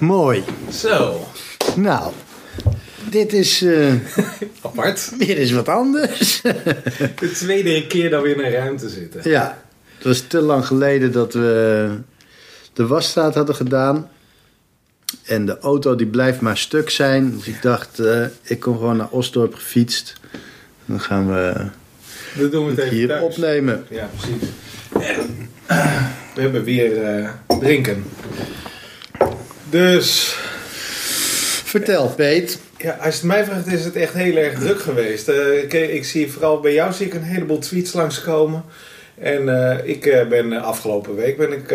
Mooi. Zo, Nou, dit is eh, apart. weer eens wat anders. De tweede keer dat we in een ruimte zitten. ja, het was te lang geleden dat we de wasstraat hadden gedaan. En de auto die blijft maar stuk zijn. Dus ik dacht, eh, ik kom gewoon naar Osdorp gefietst. Dan gaan we Dat doen we het even hier thuis. opnemen. Ja, precies. En, eh, we hebben weer drinken. Dus, Vertel, Peet. ja, als je het mij vraagt, is het echt heel erg druk geweest. Eh, ik, ik zie vooral bij jou zie ik een heleboel tweets langskomen. En eh, ik eh, ben afgelopen week ben ik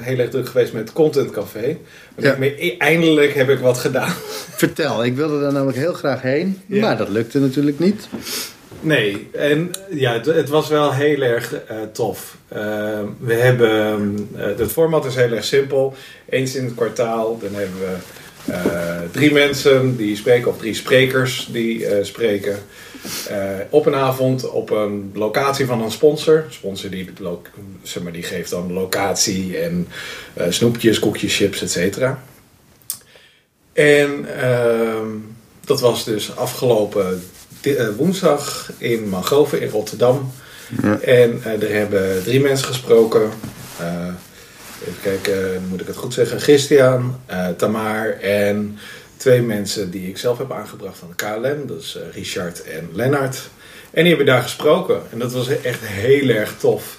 heel erg druk geweest met Content Café. Ja. ik eindelijk heb ik wat gedaan. Vertel, ik wilde daar namelijk heel graag heen. Ja. Maar dat lukte natuurlijk niet. Nee, en ja, het, was wel heel erg eh, tof. Eh, we hebben, eh, het format is heel erg simpel. Eens in het kwartaal, dan hebben we eh, drie mensen die spreken, of drie sprekers die eh, spreken. op een avond op een locatie van een sponsor. Sponsor die, zeg maar, die geeft dan locatie en snoepjes, koekjes, chips, et cetera. En ehm, dat was dus afgelopen woensdag in Mangrove in Rotterdam. Ja. En eh, er hebben drie mensen gesproken. Eh, even kijken, moet ik het goed zeggen. Christian, eh Tamar en twee mensen die ik zelf heb aangebracht van de KLM. Dat is eh, Richard en Lennart. En die hebben daar gesproken. En dat was echt heel erg tof.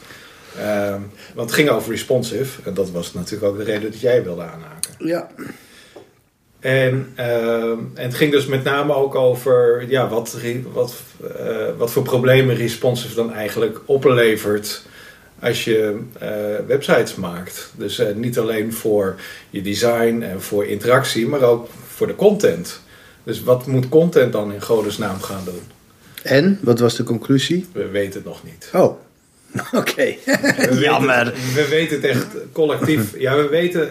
Ehm, want het ging over responsive. En dat was natuurlijk ook de reden dat jij wilde aanhaken. Ja. En, ehm, en het ging dus met name ook over ja, wat, wat, eh, wat voor problemen responsive dan eigenlijk oplevert als je eh, websites maakt. Dus eh, niet alleen voor je design en voor interactie, maar ook voor de content. Dus wat moet content dan in godesnaam gaan doen? En, wat was de conclusie? We weten het nog niet. Oh, oké. Jammer. Weten het, we weten het echt collectief. Ja, we weten,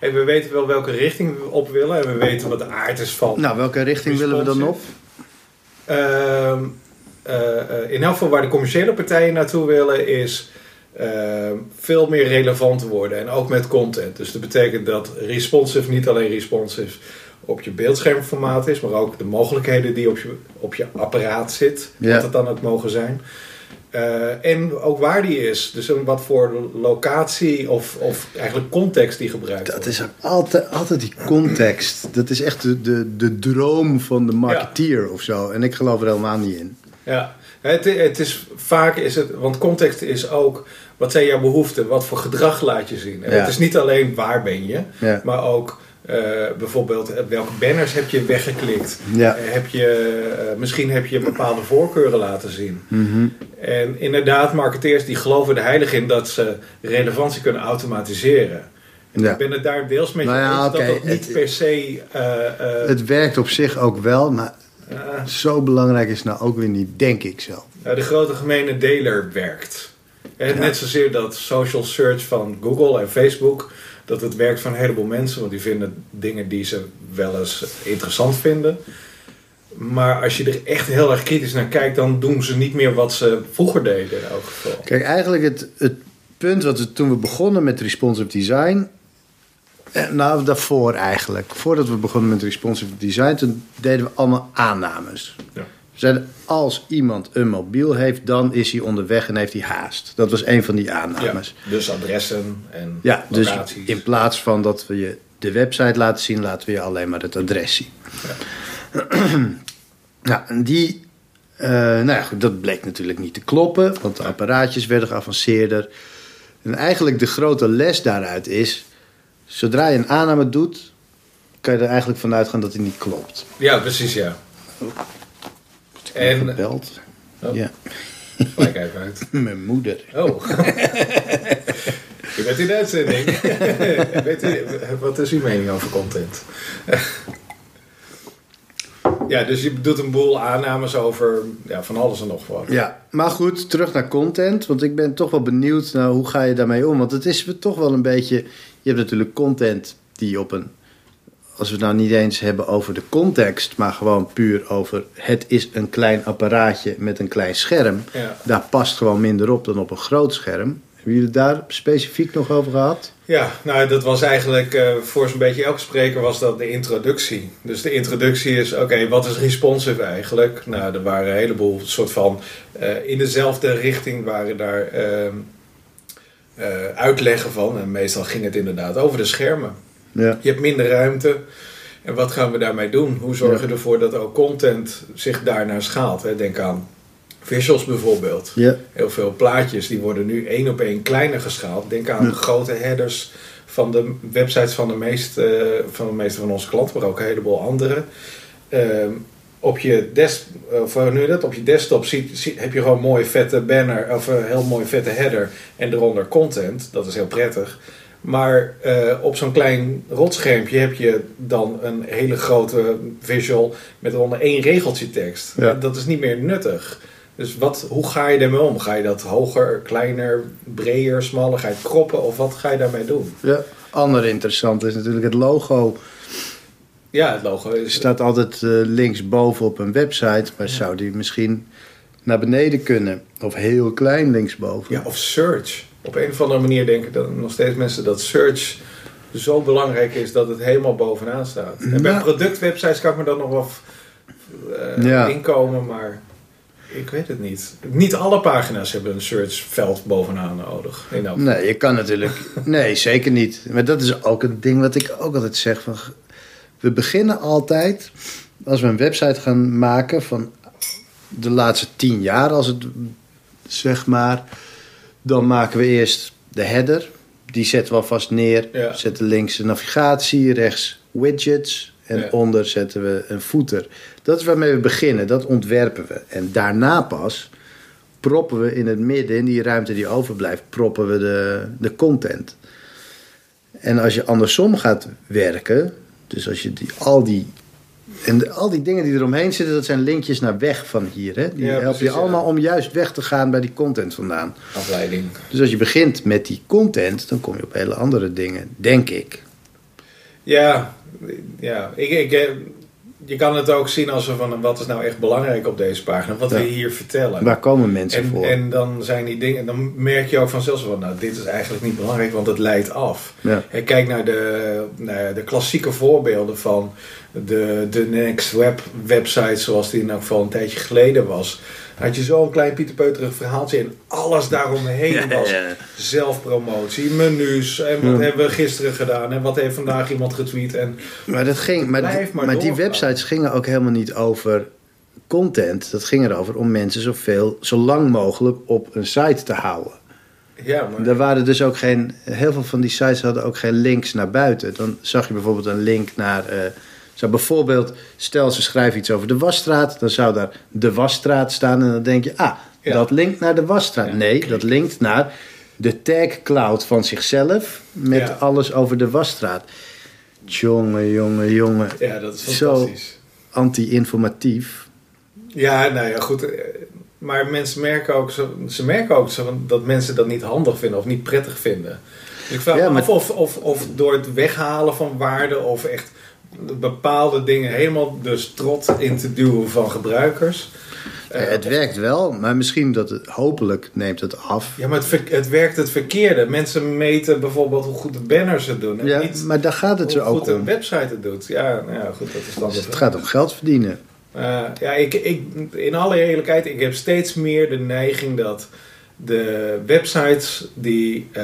we weten wel welke richting we op willen en we weten wat de aard is van Nou, welke richting willen we dan op? Ehm, eh, eh, in elk geval waar de commerciële partijen naartoe willen is ehm, veel meer relevant worden en ook met content. Dus dat betekent dat responsive niet alleen responsive op je beeldschermformaat is, maar ook de mogelijkheden die op je, op je apparaat zit, Ja. wat het dan ook mogen zijn. Eh, en ook waar die is. Dus wat voor locatie of, of eigenlijk context die gebruikt Dat wordt. is altijd, altijd die context. Dat is echt de, de, de droom van de marketeer of zo. En ik geloof er helemaal niet in. Ja, het, het is vaak is het, want context is ook wat zijn jouw behoeften, wat voor gedrag laat je zien. En Ja. Het is niet alleen waar ben je, Ja. maar ook eh, bijvoorbeeld eh, welke banners heb je weggeklikt. Ja. Eh, heb je, misschien heb je bepaalde voorkeuren laten zien. Mhm. En inderdaad, marketeers die geloven er heilig in dat ze relevantie kunnen automatiseren. En Ja. Ik ben het daar deels mee Nou ja, eens dat dat niet het- per se... Het werkt op zich ook wel, maar zo belangrijk is het nou ook weer niet, denk ik zo. De grote gemene deler werkt. En Net zozeer dat social search van Google en Facebook, dat het werkt van een heleboel mensen, want die vinden dingen die ze wel eens interessant vinden. Maar als je er echt heel erg kritisch naar kijkt, dan doen ze niet meer wat ze vroeger deden in elk geval. Kijk, eigenlijk het, het punt wat we toen we begonnen met responsive design. eh, Nou, daarvoor eigenlijk. Voordat we begonnen met responsive design, toen deden we allemaal aannames. Ja. Zeiden, als iemand een mobiel heeft, dan is hij onderweg en heeft hij haast. Dat was een van die aannames. dus adressen en Ja, dus in plaats van dat we je de website laten zien, laten we je alleen maar het adres zien. Ja, en die, eh, nou ja, goed, dat bleek natuurlijk niet te kloppen, want de apparaatjes werden geavanceerder. En eigenlijk de grote les daaruit is, zodra je een aanname doet, kan je er eigenlijk vanuit gaan dat die niet klopt. Ja, precies, ja. En, Gebeld. Oh. Ja, gelijk even uit. mijn moeder. Oh. U bent in de uitzending. U, wat is uw mening over content? ja, dus je doet een boel aannames over ja, van alles en nog wat. Ja, maar goed, terug naar content. Want ik ben toch wel benieuwd naar hoe ga je daarmee om. Want het is toch wel een beetje... Je hebt natuurlijk content die op een... Als we het nou niet eens hebben over de context... maar gewoon puur over... het is een klein apparaatje met een klein scherm. Ja. Daar past gewoon minder op dan op een groot scherm. Hebben jullie het daar specifiek nog over gehad? Ja, nou dat was eigenlijk uh, voor zo'n beetje elke spreker was dat de introductie. Dus de introductie is, oké, wat is responsive eigenlijk? Nou, er waren een heleboel soort van, uh, in dezelfde richting waren daar uh, uitleggen van. En meestal ging het inderdaad over de schermen. Ja. Je hebt minder ruimte. En wat gaan we daarmee doen? Hoe zorgen we ervoor dat ook content zich daarnaar schaalt? Hè? Denk aan visuals bijvoorbeeld. Ja. Heel veel plaatjes die worden nu één op één kleiner geschaald. Denk aan grote headers van de websites van de, meeste, van de meeste van onze klanten, maar ook een heleboel andere. Ehm, op je, desk, of, nu dat, op je desktop ziet, heb je gewoon mooie vette banner of een heel mooi vette header en eronder content. Dat is heel prettig. Maar uh, op zo'n klein rotschermpje heb je dan een hele grote visual met onder één regeltje tekst. Ja. Dat is niet meer nuttig. Dus wat, hoe ga je daarmee om? Ga je dat hoger, kleiner, breder, smaller? Ga je het kroppen of wat ga je daarmee doen? Ja, ander interessant is natuurlijk het logo. Ja, het logo is... staat altijd uh, linksboven op een website, maar zou die misschien naar beneden kunnen? Of heel klein linksboven? Ja, of search. Op een of andere manier denken dat nog steeds mensen dat search zo belangrijk is dat het helemaal bovenaan staat. En bij productwebsites kan ik me dan nog wel uh, inkomen, maar ik weet het niet. Niet alle pagina's hebben een searchveld bovenaan nodig. Nee, je kan natuurlijk. nee, zeker niet. Maar dat is ook een ding wat ik ook altijd zeg. Van, we beginnen altijd, als we een website gaan maken van de laatste tien jaar, als het zeg maar, dan maken we eerst de header. Die zetten we alvast neer. Zetten links de navigatie, rechts widgets. En onder zetten we een footer. Dat is waarmee we beginnen, dat ontwerpen we. En daarna pas proppen we in het midden, in die ruimte die overblijft, proppen we de, de content. En als je andersom gaat werken, dus als je die, al die. En al die dingen die eromheen zitten, dat zijn linkjes naar weg van hier. Hè? Die ja, helpen je allemaal om juist weg te gaan bij die content vandaan. Afleiding. Dus als je begint met die content, dan kom je op hele andere dingen, denk ik. Ja, ja. Ik, ik, eh, je kan het ook zien als van wat is nou echt belangrijk op deze pagina, wat ja. we hier vertellen. Waar komen mensen en, voor? En dan zijn die dingen, dan merk je ook vanzelf van, nou, dit is eigenlijk niet belangrijk, want het leidt af. Ja. En kijk naar de, naar de klassieke voorbeelden van de, de Next Web website, zoals die in elk geval een tijdje geleden was had je zo'n klein pieterpeuterig verhaaltje en alles daaromheen was zelfpromotie, menus en wat hebben we gisteren gedaan en wat heeft vandaag iemand getweet en maar dat ging, maar, maar, die websites gingen ook helemaal niet over content, dat ging erover om mensen zoveel, zo lang mogelijk op een site te houden. Ja, maar... Er waren dus ook geen, heel veel van die sites hadden ook geen links naar buiten. Dan zag je bijvoorbeeld een link naar uh, zou bijvoorbeeld, stel ze schrijven iets over de wasstraat, dan zou daar de wasstraat staan en dan denk je, ah, dat linkt naar de wasstraat. nee, dat linkt naar de tag cloud van zichzelf met alles over de wasstraat. Jongen, jongen, jongen. Ja, dat is fantastisch. Zo anti-informatief. Ja, nou ja, goed. Eh, maar mensen merken ook, ze merken ook dat mensen dat niet handig vinden of niet prettig vinden. Dus ik vraag me af of, of, of door het weghalen van waarde of echt bepaalde dingen helemaal de strot in te duwen van gebruikers. het werkt wel, maar misschien dat het hopelijk neemt het af. Ja, maar het, het werkt het verkeerde. Mensen meten bijvoorbeeld hoe goed de banners het doen. En ja, niet maar daar gaat het zo ook om. Hoe goed een website het doet. Ja, nou ja, goed, dat is dan dus het gaat om geld verdienen. Uh, ja, ik, ik, in alle eerlijkheid, ik heb steeds meer de neiging dat de websites die uh,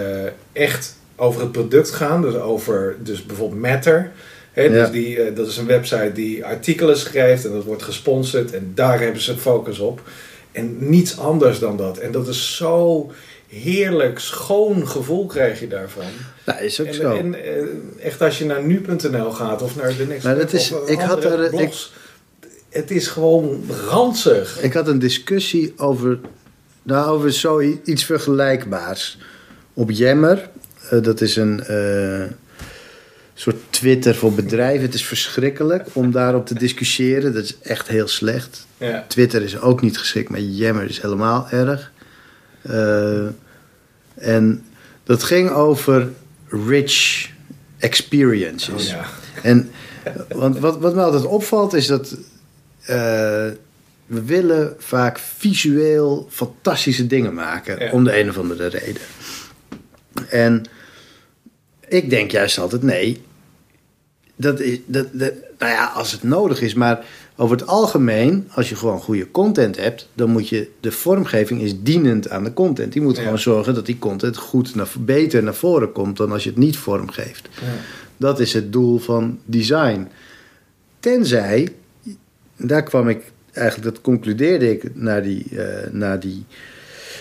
echt over het product gaan, dus over dus bijvoorbeeld Matter, dus die, uh, dat is een website die artikelen schrijft en dat wordt gesponsord en daar hebben ze focus op. En niets anders dan dat. En dat is zo heerlijk, schoon gevoel krijg je daarvan. Nou, is ook en, zo. En uh, echt als je naar nu.nl gaat of naar de Next nou, dat is, ik had er, blogs, ik, het is gewoon ranzig. Ik had een discussie over, nou, over zoiets vergelijkbaars. Op Jammer, uh, dat is een soort Twitter voor bedrijven. Het is verschrikkelijk om daarop te discussiëren. Dat is echt heel slecht. Ja. Twitter is ook niet geschikt, maar Jammer is helemaal erg. Uh, en dat ging over rich experiences. Oh, ja. En want wat, wat me altijd opvalt is dat uh, we willen vaak visueel fantastische dingen maken om de een of andere reden. En Ik denk juist altijd nee. Dat is, dat, dat, nou ja, als het nodig is, maar over het algemeen, als je gewoon goede content hebt, dan moet je de vormgeving is dienend aan de content. Die moet Ja. gewoon zorgen dat die content goed naar, beter naar voren komt dan als je het niet vormgeeft. Dat is het doel van design. Tenzij, daar kwam ik eigenlijk, dat concludeerde ik na die, eh, na die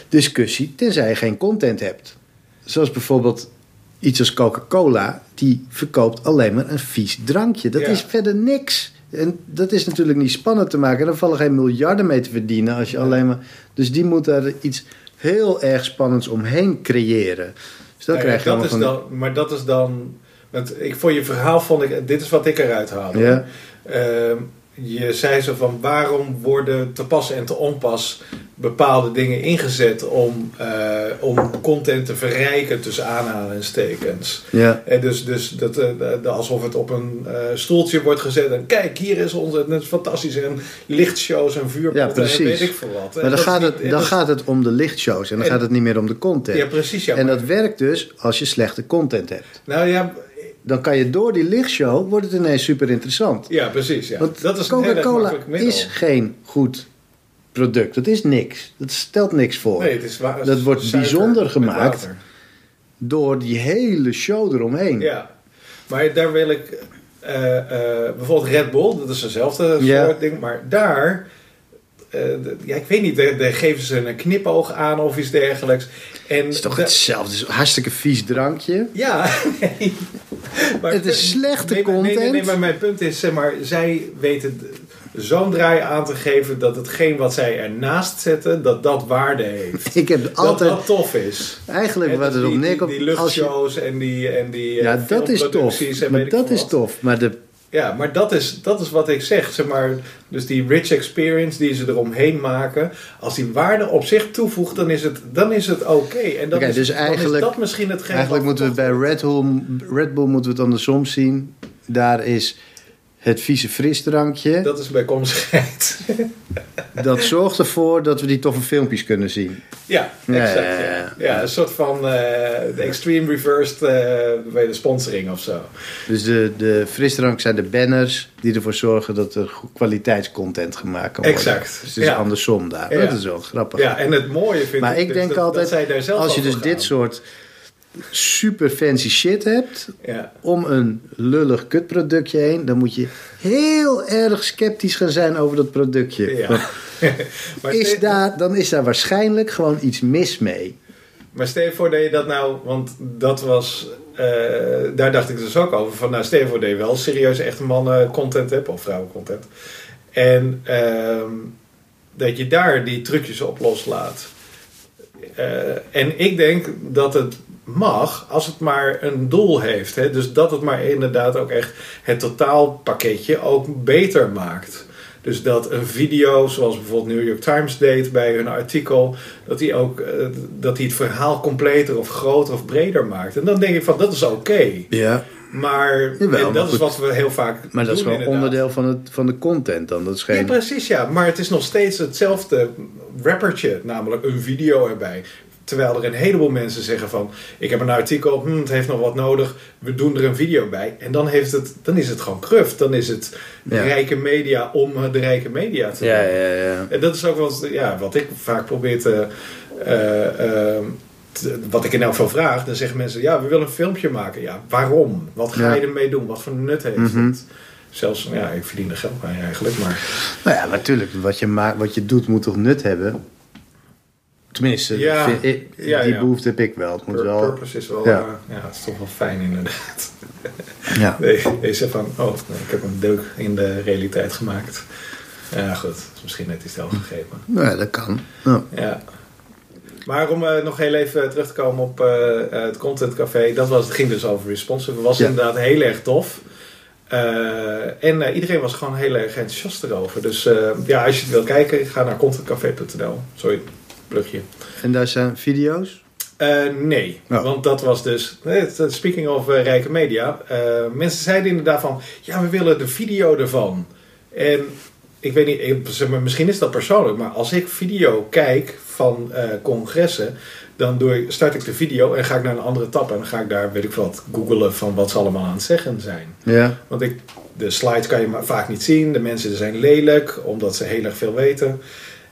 discussie, tenzij je geen content hebt. Zoals bijvoorbeeld iets als Coca-Cola, die verkoopt alleen maar een vies drankje. Dat Ja. is verder niks. En dat is natuurlijk niet spannend te maken. Er vallen geen miljarden mee te verdienen als je alleen maar. Dus die moet daar iets heel erg spannends omheen creëren. Dus dan Nou ja, krijg je dat is van. dan, maar dat is dan. Want ik, voor je verhaal vond ik. Dit is wat ik eruit haalde. Ja. Je zei zo van waarom worden te pas en te onpas bepaalde dingen ingezet om, eh, om content te verrijken tussen aanhalingstekens. Ja, En dus, dus dat, eh, de- alsof het op een eh, stoeltje wordt gezet en kijk, hier is onze het is fantastisch en lichtshows en vuurpotten Ja, precies. en weet ik veel wat. Maar dan, gaat het, niet- dan dat- gaat het om de lichtshows en dan En- gaat het niet meer om de content. Ja, precies. Ja, en dat werkt dus als je slechte content hebt. nou ja, Dan kan je door die lichtshow, wordt het ineens super interessant. ja, precies. Ja. Want dat is Coca-Cola is geen goed product. Dat is niks. Dat stelt niks voor. Nee, het is wa- Dat wordt bijzonder gemaakt. Door die hele show eromheen. Ja, maar daar wil ik eh, eh, bijvoorbeeld Red Bull, dat is eenzelfde Ja. soort ding, maar daar, eh, de- ja, ik weet niet, daar geven ze een knipoog aan of iets dergelijks. En Het is toch hetzelfde. Het is een hartstikke vies drankje. Ja, nee. Maar Het is slechte nee, maar- Nee, nee, nee, content. maar mijn punt is, zeg maar, zij weten zo'n draai aan te geven dat hetgeen wat zij ernaast zetten, dat dat waarde heeft. Ik heb Dat altijd... dat tof is. Eigenlijk Hè, wat het op die, die, die je- luchtshows en die, en die eh, Ja, dat is tof. en Maar dat is tof. Maar de Ja, maar dat is, dat is wat ik zeg. zeg maar, dus die rich experience die ze eromheen maken, als die waarde op zich toevoegt, dan is het, dan is het oké. En dan, Oké, is, dus dan eigenlijk- is dat misschien hetgeen Eigenlijk moeten we bij Red Bull, Red Bull moeten we het andersom zien. Daar is het vieze frisdrankje. Dat is bijkomstigheid. Dat zorgt ervoor dat we die toffe filmpjes kunnen zien. ja, exact. ja, Ja, ja. ja. een soort van eh, de extreme reversed eh, bij de sponsoring of zo. Dus de, de frisdrank zijn de banners die ervoor zorgen dat er kwaliteitscontent gemaakt kan worden. Exact, Dus het is andersom daar. Dat is wel grappig. Ja, en het mooie vind maar ik, ik dus denk dat, dat altijd, zij daar zelf als je dus dit soort super fancy shit hebt Ja. om een lullig kutproductje heen, dan moet je heel erg sceptisch gaan zijn over dat productje. Ja. Maar, is daar, dan is daar waarschijnlijk gewoon iets mis mee. maar stel je voor dat je dat nou, want dat was, eh, daar dacht ik dus ook over. Van nou, stel je voor dat je wel serieus echte mannen content hebt of vrouwen content. En ehm, dat je daar die trucjes op loslaat. Eh, en ik denk dat het mag als het maar een doel heeft. Hè? Dus dat het maar inderdaad ook echt het totaalpakketje ook beter maakt. Dus dat een video, zoals bijvoorbeeld New York Times deed bij hun artikel, dat die ook eh, dat die het verhaal completer of groter of breder maakt. En dan denk ik van dat is oké. Ja. Maar Jawel, en maar dat is wat we heel vaak Maar dat is inderdaad. onderdeel van, het, van de content dan. Dat is Ja, geen... precies, ja. Maar het is nog steeds hetzelfde rappertje, namelijk een video erbij. Terwijl er een heleboel mensen zeggen van... ik heb een artikel, hm, het heeft nog wat nodig, we doen er een video bij. En dan, heeft het, dan is het gewoon kruft. Dan is het Ja. rijke media om de rijke media te Ja, doen. ja, ja. En dat is ook wat, ja, wat ik vaak probeer te, eh, eh, te- Wat ik in elk geval vraag. Dan zeggen mensen, ja, we willen een filmpje maken. Ja, waarom? Wat ga Ja. je ermee doen? Wat voor nut heeft Mhm. het? Zelfs, ja, ik verdien er geld mee eigenlijk, maar... Nou ja, natuurlijk. Wat je, maakt, wat je doet moet toch nut hebben? Tenminste, Ja, vind ik- ja, die ja. behoefte heb ik wel. Het moet Pur- wel... Purpose is wel, Ja. ja. ja, het is toch wel fijn inderdaad. Ja. Nee, je zegt van, oh, nee, ik heb een deuk in de realiteit gemaakt. Ja, goed, misschien net iets. Nou ja, dat kan. Ja. Maar om eh, nog heel even terug te komen op eh, eh, het Content Café, dat was, het ging dus over responsive. Het was inderdaad heel erg tof. Eh, en eh, iedereen was gewoon heel erg enthousiast erover. Dus eh, ja, als je het wil kijken, ga naar contentcafé.nl. Sorry, plugje. En daar zijn video's? Eh, nee, Oh. want dat was dus. Speaking of eh, rijke media. eh, mensen zeiden inderdaad van. Ja, we willen de video ervan. En ik weet niet, ik- zeg maar, misschien is dat persoonlijk, maar als ik video kijk van congressen, dan doe ik, start ik de video en ga ik naar een andere tab en dan ga ik daar, weet ik wat, googelen van wat ze allemaal aan het zeggen zijn. Ja, Want ik, de slides kan je maar vaak niet zien, de mensen zijn lelijk, omdat ze heel erg veel weten.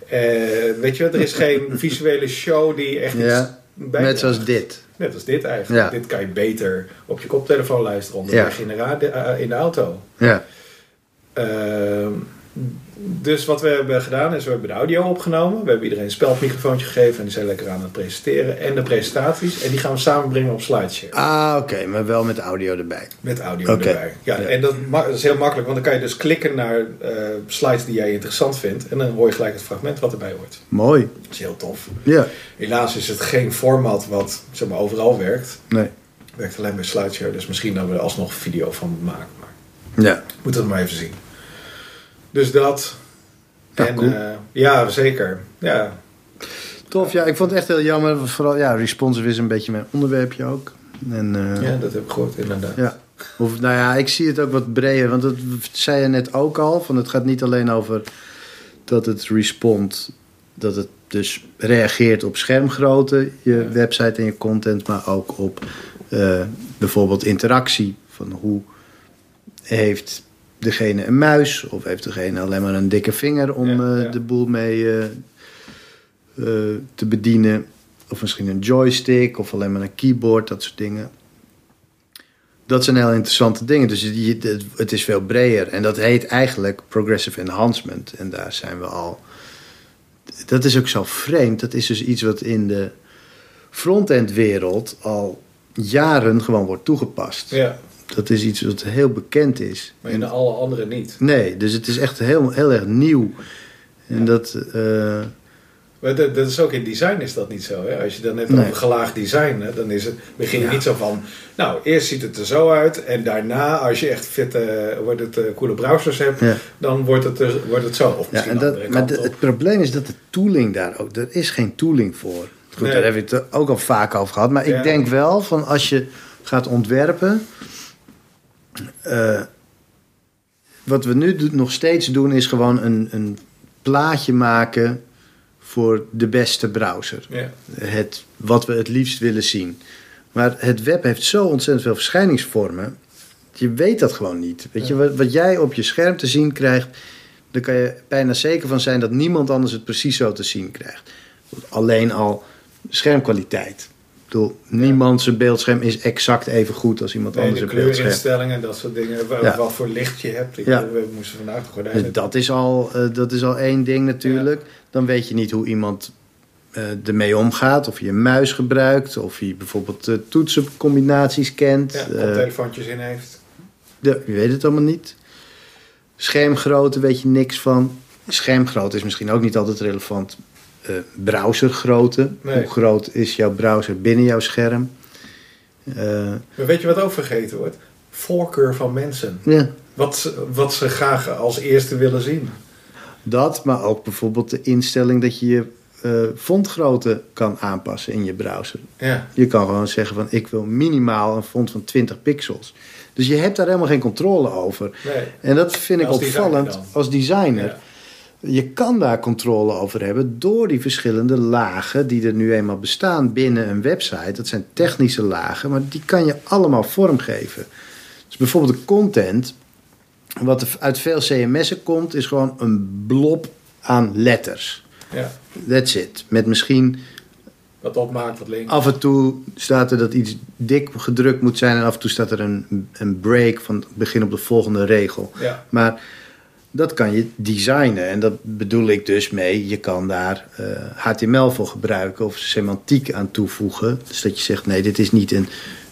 Eh, weet je, wel, er is geen visuele show die echt iets Ja, net zoals dit. Net als dit eigenlijk. Ja. Dit kan je beter op je koptelefoon luisteren onderweg in, de eh, in de auto. Ja, Ehm, dus wat we hebben gedaan is, we hebben de audio opgenomen. We hebben iedereen een spelmicrofoontje gegeven en die zijn lekker aan het presenteren. En de presentaties. En die gaan we samenbrengen op SlideShare. ah oké, maar wel met audio erbij. Met audio erbij. Ja, Ja. En dat, dat is heel makkelijk, want dan kan je dus klikken naar eh, slides die jij interessant vindt. En dan hoor je gelijk het fragment wat erbij hoort. Mooi. Dat is heel tof. Ja, Helaas is het geen format wat zeg maar, overal werkt. nee. Het werkt alleen bij SlideShare, dus misschien dat we er alsnog video van maken. Maar Ja, Moet het maar even zien. Dus dat. Ja, en cool. eh, ja, zeker. Ja, tof. Ja, ik vond het echt heel jammer. Vooral, ja, responsive is een beetje mijn onderwerpje ook. En, eh, ja, dat heb ik gehoord inderdaad. Ja. Of, nou ja, ik zie het ook wat breder. Want dat zei je net ook al. Van het gaat niet alleen over dat het respond. Dat het dus reageert op schermgrootte. Je Ja. website en je content. Maar ook op eh, bijvoorbeeld interactie. Van hoe heeft degene een muis. Of heeft degene alleen maar een dikke vinger om Ja, eh, ja. de boel mee eh, eh, te bedienen. Of misschien een joystick. Of alleen maar een keyboard. Dat soort dingen. Dat zijn heel interessante dingen. Dus het is veel breder. En dat heet eigenlijk progressive enhancement. En daar zijn we al. Dat is ook zo vreemd. Dat is dus iets wat in de frontend wereld al jaren gewoon wordt toegepast. Ja, Dat is iets wat heel bekend is. maar in alle andere niet. Nee, dus het is echt heel, heel erg nieuw. En Ja. dat. eh, Maar dat, dat is ook in design is dat niet zo. Hè? Als je dan net Nee. over gelaagd design, hè, dan is het, begin je Ja. niet zo van, nou, eerst ziet het er zo uit. En daarna, als je echt fitte, wordt het, eh, coole browsers hebt, ja. dan wordt het, er- wordt het zo. Of Ja, en dat, maar de- het probleem is dat de tooling daar ook. Er is geen tooling voor. Goed, Nee. daar hebben we het ook al vaak over gehad. Maar ik denk wel van als je gaat ontwerpen. Eh, wat we nu nog steeds doen is gewoon een, een plaatje maken voor de beste browser. Ja. Het, wat we het liefst willen zien. Maar het web heeft zo ontzettend veel verschijningsvormen. Je weet dat gewoon niet. Weet je, wat, wat jij op je scherm te zien krijgt, daar kan je bijna zeker van zijn dat niemand anders het precies zo te zien krijgt. Alleen al schermkwaliteit. Bedoel, niemand zijn beeldscherm is exact even goed als iemand Nee, anders de een beeldscherm. kleurinstellingen, dat soort dingen. Ja. Wat voor licht je hebt. Ik, Ja. We moesten vandaag gordijnen. Dus dat is, al, eh, dat is al één ding natuurlijk. Dan weet je niet hoe iemand eh, ermee omgaat. Of je een muis gebruikt. Of je bijvoorbeeld eh, toetsencombinaties kent. Ja, koptelefoontjes in heeft. de, je weet het allemaal niet. Schermgrootte weet je niks van. Schermgrootte is misschien ook niet altijd relevant. Eh, browsergrootte. Nee. Hoe groot is jouw browser binnen jouw scherm? Eh, Maar weet je wat ook vergeten wordt? Voorkeur van mensen. ja, Wat ze, wat ze graag als eerste willen zien. dat. Maar ook bijvoorbeeld de instelling dat je je eh, fontgrootte kan aanpassen in je browser. Ja, Je kan gewoon zeggen van ik wil minimaal een font van 20 pixels. Dus je hebt daar helemaal geen controle over. nee. En dat vind ik Als opvallend als designer. Ja. Je kan daar controle over hebben door die verschillende lagen die er nu eenmaal bestaan binnen een website. Dat zijn technische lagen, maar die kan je allemaal vormgeven. Dus bijvoorbeeld de content, wat er uit veel CMS'en komt, is gewoon een blob aan letters. ja. That's it. Met misschien Wat opmaakt, wat links. af en toe staat er dat iets dik gedrukt moet zijn en af en toe staat er een, een break van begin op de volgende regel. Ja, Maar dat kan je designen. En dat bedoel ik dus mee. Je kan daar eh, HTML voor gebruiken of semantiek aan toevoegen. Dus dat je zegt: nee, dit is niet een,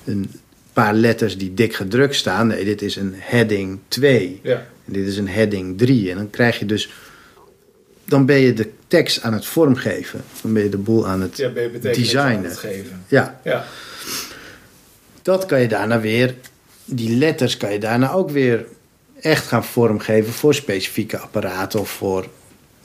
een paar letters die dik gedrukt staan. Nee, dit is een heading 2. ja. En dit is een heading 3. En dan krijg je dus. Dan ben je de tekst aan het vormgeven. Dan ben je de boel aan het ja betekenis aan designen. het geven. Ja, Ja, dat kan je daarna weer, die letters kan je daarna ook weer echt gaan vormgeven voor specifieke apparaten of voor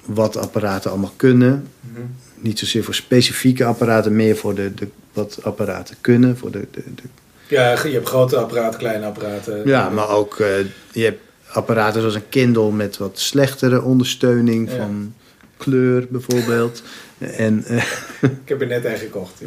wat apparaten allemaal kunnen. Mhm. Niet zozeer voor specifieke apparaten, meer voor de, de, wat apparaten kunnen. Voor de, de, de- ja je hebt grote apparaten, kleine apparaten. ja, maar ook, eh, je hebt apparaten zoals een Kindle met wat slechtere ondersteuning Ja. van kleur bijvoorbeeld. En eh, Ik heb er net een gekocht.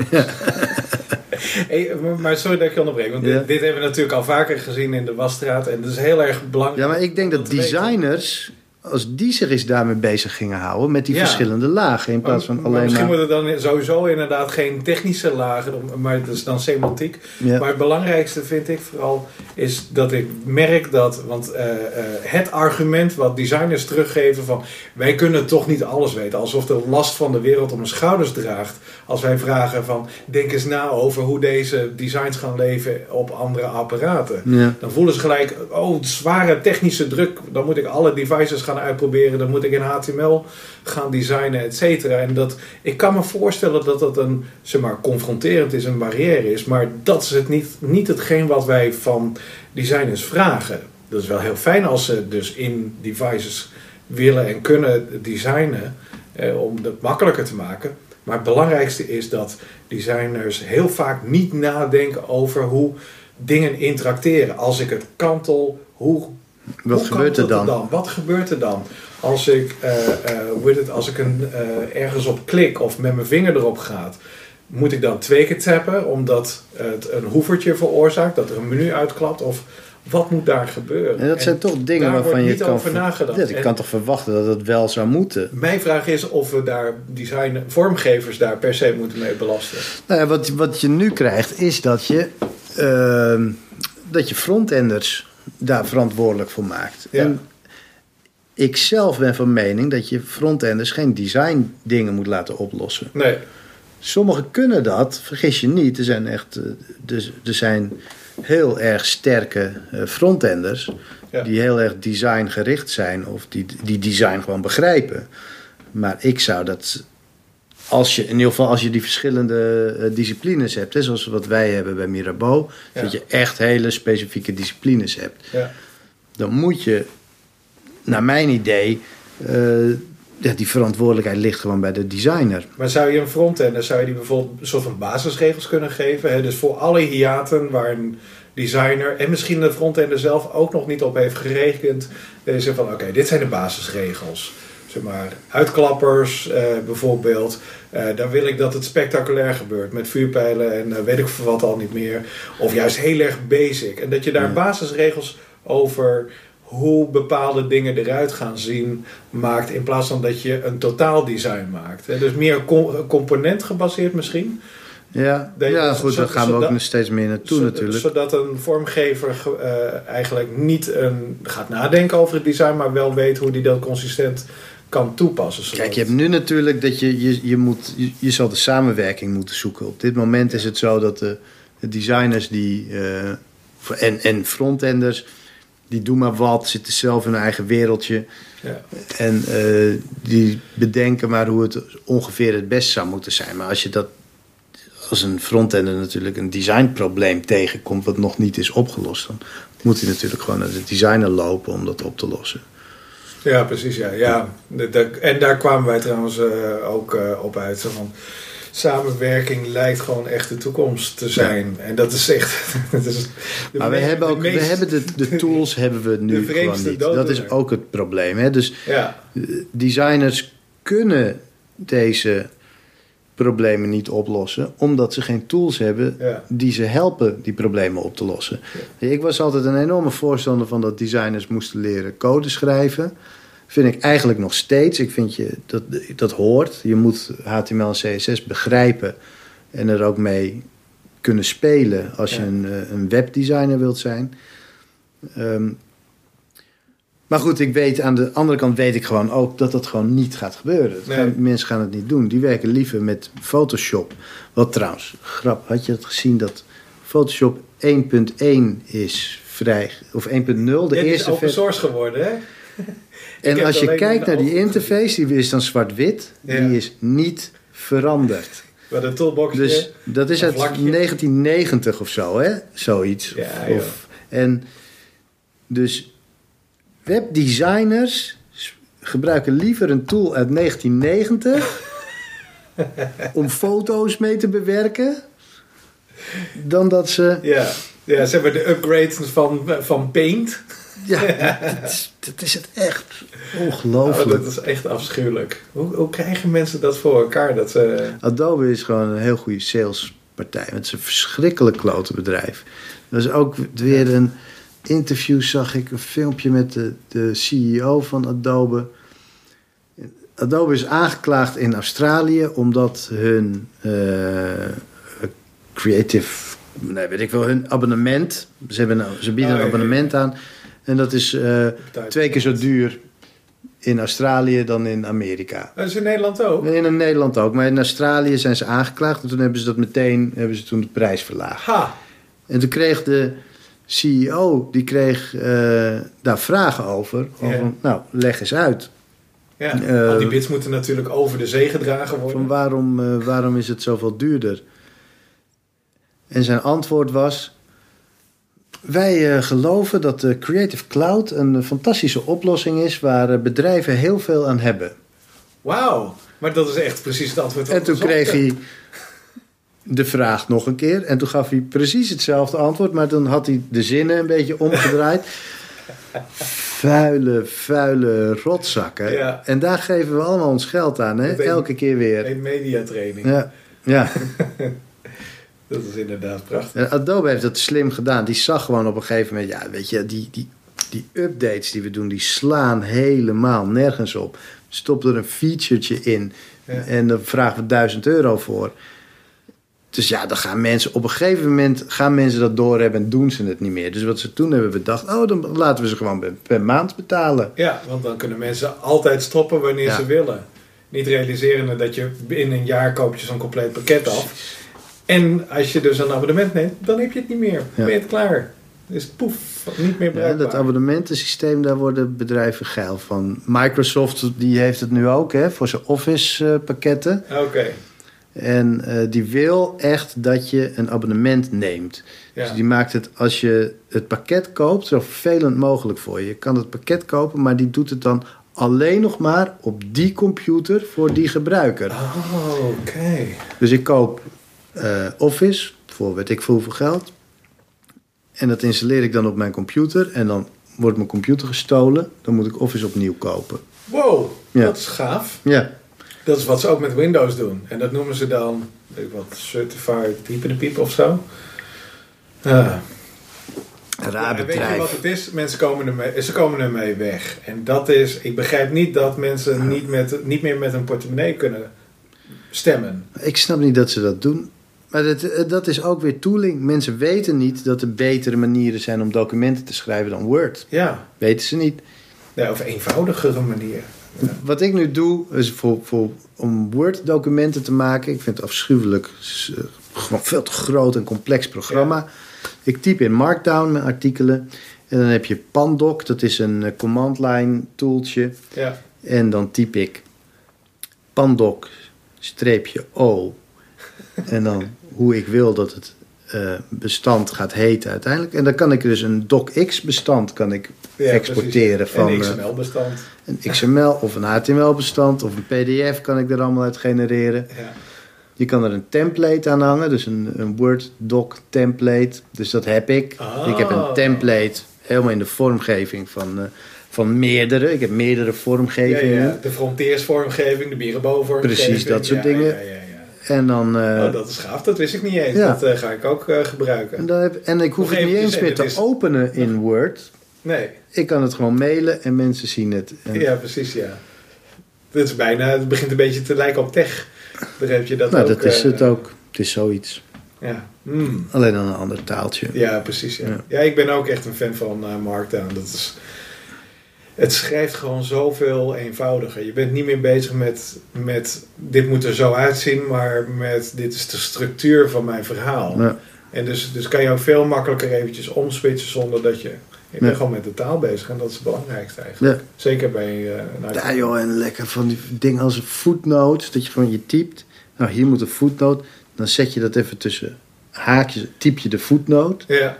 Hey, maar- sorry dat ik je onderbreek, want Ja. dit, dit hebben we natuurlijk al vaker gezien in de wasstraat. En dat is heel erg belangrijk. ja, maar ik denk dat designers, als die zich eens daarmee bezig gingen houden, met die Ja. verschillende lagen, in plaats van Maar alleen misschien maar... moeten dan sowieso inderdaad geen technische lagen, maar dat is dan semantiek. Ja. Maar het belangrijkste vind ik vooral is dat ik merk dat, want eh, eh, het argument wat designers teruggeven van wij kunnen toch niet alles weten, alsof de last van de wereld op mijn schouders draagt. Als wij vragen van denk eens na over hoe deze designs gaan leven op andere apparaten. Ja. Dan voelen ze gelijk, oh, zware technische druk. Dan moet ik alle devices gaan uitproberen. Dan moet ik in HTML gaan designen, et cetera. En dat, ik kan me voorstellen dat dat een, zeg maar, confronterend is, een barrière is. Maar dat is het niet, niet hetgeen wat wij van designers vragen. Dat is wel heel fijn als ze dus in devices willen en kunnen designen. Eh, om het makkelijker te maken. Maar het belangrijkste is dat designers heel vaak niet nadenken over hoe dingen interacteren. Als ik het kantel, hoe, Wat gebeurt er dan? Wat gebeurt er dan? Als ik, heet het, als ik een, eh, ergens op klik of met mijn vinger erop gaat, moet ik dan twee keer tappen omdat het een hoevertje veroorzaakt, dat er een menu uitklapt? Of wat moet daar gebeuren? En dat zijn toch dingen daar waarvan wordt je niet kan... over ver- nagedacht. Ja, En- kan toch verwachten dat het wel zou moeten? Mijn vraag is of we daar design, vormgevers daar per se moeten mee belasten. Nou ja, wat, wat je nu krijgt is dat je, ehm, dat je frontenders daar verantwoordelijk voor maakt. Ja. En ik zelf ben van mening dat je frontenders geen design dingen moet laten oplossen. Nee, Sommigen kunnen dat, vergis je niet. Er zijn echt eh, dus, er zijn heel erg sterke eh, frontenders Ja. die heel erg designgericht zijn of die, die design gewoon begrijpen. Maar ik zou dat, als je, in ieder geval als je die verschillende eh, disciplines hebt, hè, zoals wat wij hebben bij Mirabeau, Ja. dat je echt hele specifieke disciplines hebt, ja. dan moet je, naar mijn idee, eh, ja, die verantwoordelijkheid ligt gewoon bij de designer. Maar zou je een frontender, zou je die bijvoorbeeld een soort van basisregels kunnen geven? Hè? Dus voor alle hiaten waar een designer en misschien de frontender zelf ook nog niet op heeft gerekend. Deze zegt van oké, dit zijn de basisregels. Zeg maar, uitklappers eh, bijvoorbeeld. Eh, daar wil ik dat het spectaculair gebeurt. Met vuurpijlen en eh, weet ik veel wat al niet meer. Of juist heel erg basic. En dat je daar Ja. basisregels over hoe bepaalde dingen eruit gaan zien maakt. In plaats van dat je een totaaldesign maakt. Hè. Dus meer com- component gebaseerd misschien. Ja, Dat ja goed, daar gaan we ook zodat- nog steeds meer naartoe Zo- natuurlijk. Zodat een vormgever ge- eigenlijk niet een, gaat nadenken over het design, maar wel weet hoe die dat consistent kan toepassen. zodat- Kijk, je hebt nu natuurlijk dat je, je, je, moet, je, je zal de samenwerking moeten zoeken. Op dit moment is het zo dat de, de designers die, eh, en, en frontenders, die doen maar wat, zitten zelf in hun eigen wereldje. Ja. En eh, die bedenken maar hoe het ongeveer het best zou moeten zijn. Maar als je dat als een frontender natuurlijk een designprobleem tegenkomt wat nog niet is opgelost, dan moet hij natuurlijk gewoon naar de designer lopen om dat op te lossen. Ja, precies. Ja. Ja, en daar kwamen wij trouwens eh, ook eh, op uit. Van, samenwerking lijkt gewoon echt de toekomst te zijn. En dat is echt... dat is Maar we hebben ook, we hebben de, de tools hebben we nu gewoon niet. Dat is ook het probleem. Hè? Dus Ja, eh, designers kunnen deze problemen niet oplossen, omdat ze geen tools hebben ja. die ze helpen die problemen op te lossen. Ik was altijd een enorme voorstander van dat designers moesten leren code schrijven. Vind ik eigenlijk nog steeds. Ik vind je dat dat hoort. Je moet HTML en CSS begrijpen en er ook mee kunnen spelen als je een, eh, een webdesigner wilt zijn. Ehm, maar goed, ik weet aan de andere kant weet ik gewoon ook dat dat gewoon niet gaat gebeuren. Nee. gaan- mensen gaan het niet doen. Die werken liever met Photoshop. Wat trouwens, grap, had je het gezien dat Photoshop 1.1 is vrij, of 1.0, de Dit is eerste open versie. source geworden, hè? En als je kijkt naar die interface, die is dan zwart-wit, Ja. die is niet veranderd. Met een toolbox. Dus dat is uit vlakje. 1990 of zo, hè? Zoiets. Ja, of, en dus webdesigners gebruiken liever een tool uit 1990 om foto's mee te bewerken dan dat ze. Ja, ja zeg maar de upgrade van, van Paint. Ja, dat is, dat is het echt. Oh, Ongelooflijk. dat is echt afschuwelijk. Hoe, hoe krijgen mensen dat voor elkaar? Dat ze... Adobe is gewoon een heel goede salespartij. Het is een verschrikkelijk klote bedrijf. Dat is ook weer een interview, zag ik een filmpje met de, de CEO van Adobe. Adobe is aangeklaagd in Australië omdat hun eh, creative, nee, weet ik wel, hun abonnement. Ze, hebben ze bieden Oh, een ja. abonnement aan. En dat is eh, twee keer zo duur in Australië dan in Amerika. Dat is in Nederland ook. In Nederland ook, maar in Australië zijn ze aangeklaagd. En toen hebben ze dat meteen, hebben ze toen de prijs verlaagd. Ha! En toen kreeg de CEO, die kreeg eh, daar vragen over. Van, nou, leg eens uit. Ja, Eh, al die bits moeten natuurlijk over de zee gedragen worden. Van waarom, eh, waarom is het zoveel duurder? En zijn antwoord was... Wij geloven dat de Creative Cloud een fantastische oplossing is... waar bedrijven heel veel aan hebben. Wauw, maar dat is echt precies het antwoord. En toen kreeg hij de vraag nog een keer. En toen gaf hij precies hetzelfde antwoord. Maar dan had hij de zinnen een beetje omgedraaid. vuile, vuile rotzakken. Ja. En daar geven we allemaal ons geld aan. Hè? Elke keer weer. Een mediatraining. Ja, ja. Dat is inderdaad prachtig. En Adobe heeft dat slim gedaan. Die zag gewoon op een gegeven moment... Ja, weet je, die, die, die updates die we doen... die slaan helemaal nergens op. Stop er een featuretje in... Ja. En dan vragen we 1000 euro voor. Dus ja, dan gaan mensen op een gegeven moment gaan mensen dat doorhebben en doen ze het niet meer. Dus wat ze toen hebben bedacht, oh, dan laten we ze gewoon per, per maand betalen. Ja, want dan kunnen mensen altijd stoppen wanneer Ja. ze willen. Niet realiseren dat je in een jaar koop je zo'n compleet pakket af. En als je dus een abonnement neemt, dan heb je het niet meer. Dan ben je het klaar. Het poef, niet meer Ja, bruikbaar. dat abonnementensysteem, daar worden bedrijven geil van. Microsoft die heeft het nu ook hè, voor zijn Office eh, pakketten. Oké, En eh, die wil echt dat je een abonnement neemt. ja. Dus die maakt het, als je het pakket koopt, zo vervelend mogelijk voor je. Je kan het pakket kopen, maar die doet het dan alleen nog maar op die computer voor die gebruiker. Oh, oké. Dus ik koop eh, Office voor weet ik veel hoeveel geld. En dat installeer ik dan op mijn computer. En dan wordt mijn computer gestolen. Dan moet ik Office opnieuw kopen. Wow, Ja. dat is gaaf. Ja, Dat is wat ze ook met Windows doen. En dat noemen ze dan, weet ik wat, Certified Piep of zo. Ah. Ja, raar en weet je wat het is? Mensen komen ermee, ze komen ermee weg. En dat is, ik begrijp niet dat mensen niet, met, niet meer met een portemonnee kunnen stemmen. Ik snap niet dat ze dat doen. Maar dat, eh, dat is ook weer tooling. Mensen weten niet dat er betere manieren zijn om documenten te schrijven dan Word. Ja, Weten ze niet. ja of eenvoudigere manier. Wat ik nu doe, is voor, voor, om Word-documenten te maken. Ik vind het afschuwelijk. Eh, gewoon veel te groot en complex programma. Ik typ in Markdown mijn artikelen. En dan heb je Pandoc, dat is een eh, command line tooltje. Ja. En dan typ ik Pandoc streepje O. En dan hoe ik wil dat het eh, bestand gaat heten uiteindelijk. En dan kan ik dus een docx bestand kan ik Ja, exporteren precies. van een eh, XML-bestand. een XML of een HTML bestand of een PDF kan ik er allemaal uit genereren. Ja. Je kan er een template aan hangen, dus een, een Word doc template. Dus dat heb ik. Ah. Ik heb een template helemaal in de vormgeving van, eh, van meerdere. Ik heb meerdere Ja, vormgevingen. ja, de frontiersvormgeving, de bierenbovenvormgeving. Precies, dat soort Ja, dingen. En dan, eh, oh, dat is gaaf, dat wist ik niet eens. Ja. Dat eh, ga ik ook eh, gebruiken. en, dan heb, en ik hoef het niet eens meer te is- openen in Word. Nee, Ik kan het gewoon mailen en mensen zien het. En, ja, precies, ja. Het is bijna, het begint een beetje te lijken op tech. Daar heb je dat nou, ook. dat is het ook. Het is zoiets. Ja. Hmm. Alleen dan een ander taaltje. Ja, precies. Ja. Ja. ja, ik ben ook echt een fan van Markdown. Dat is, het schrijft gewoon zoveel eenvoudiger. Je bent niet meer bezig met, met dit moet er zo uitzien, maar met dit is de structuur van mijn verhaal. Ja. En dus, dus kan je ook veel makkelijker eventjes omswitchen zonder dat je... Ik ben Ja. gewoon met de taal bezig en dat is het belangrijkste eigenlijk. Ja. Zeker bij... nou, Ja joh, en lekker van die dingen als een footnote. Dat je gewoon je typt. Nou, hier moet een footnote. Dan zet je dat even tussen haakjes. Typ je de footnote. ja,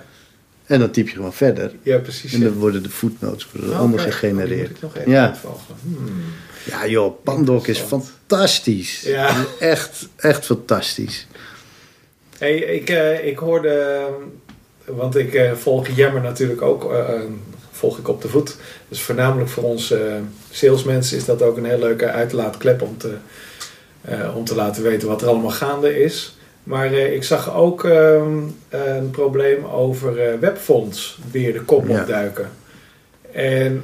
En dan typ je gewoon verder. ja, precies. En dan worden de footnotes worden Oh, allemaal. Oh, gegenereerd. nog even Ja. Hmm. Ja joh, Pandoc is fantastisch. Ja. Echt, echt fantastisch. Hey, ik, eh, ik hoorde, want ik eh, volg Jammer natuurlijk ook eh, volg ik op de voet. Dus voornamelijk voor onze salesmensen is dat ook een heel leuke uitlaatklep om te, om te laten weten wat er allemaal gaande is. Maar ik zag ook ehm, een probleem over webfonds weer de kop Ja. opduiken. En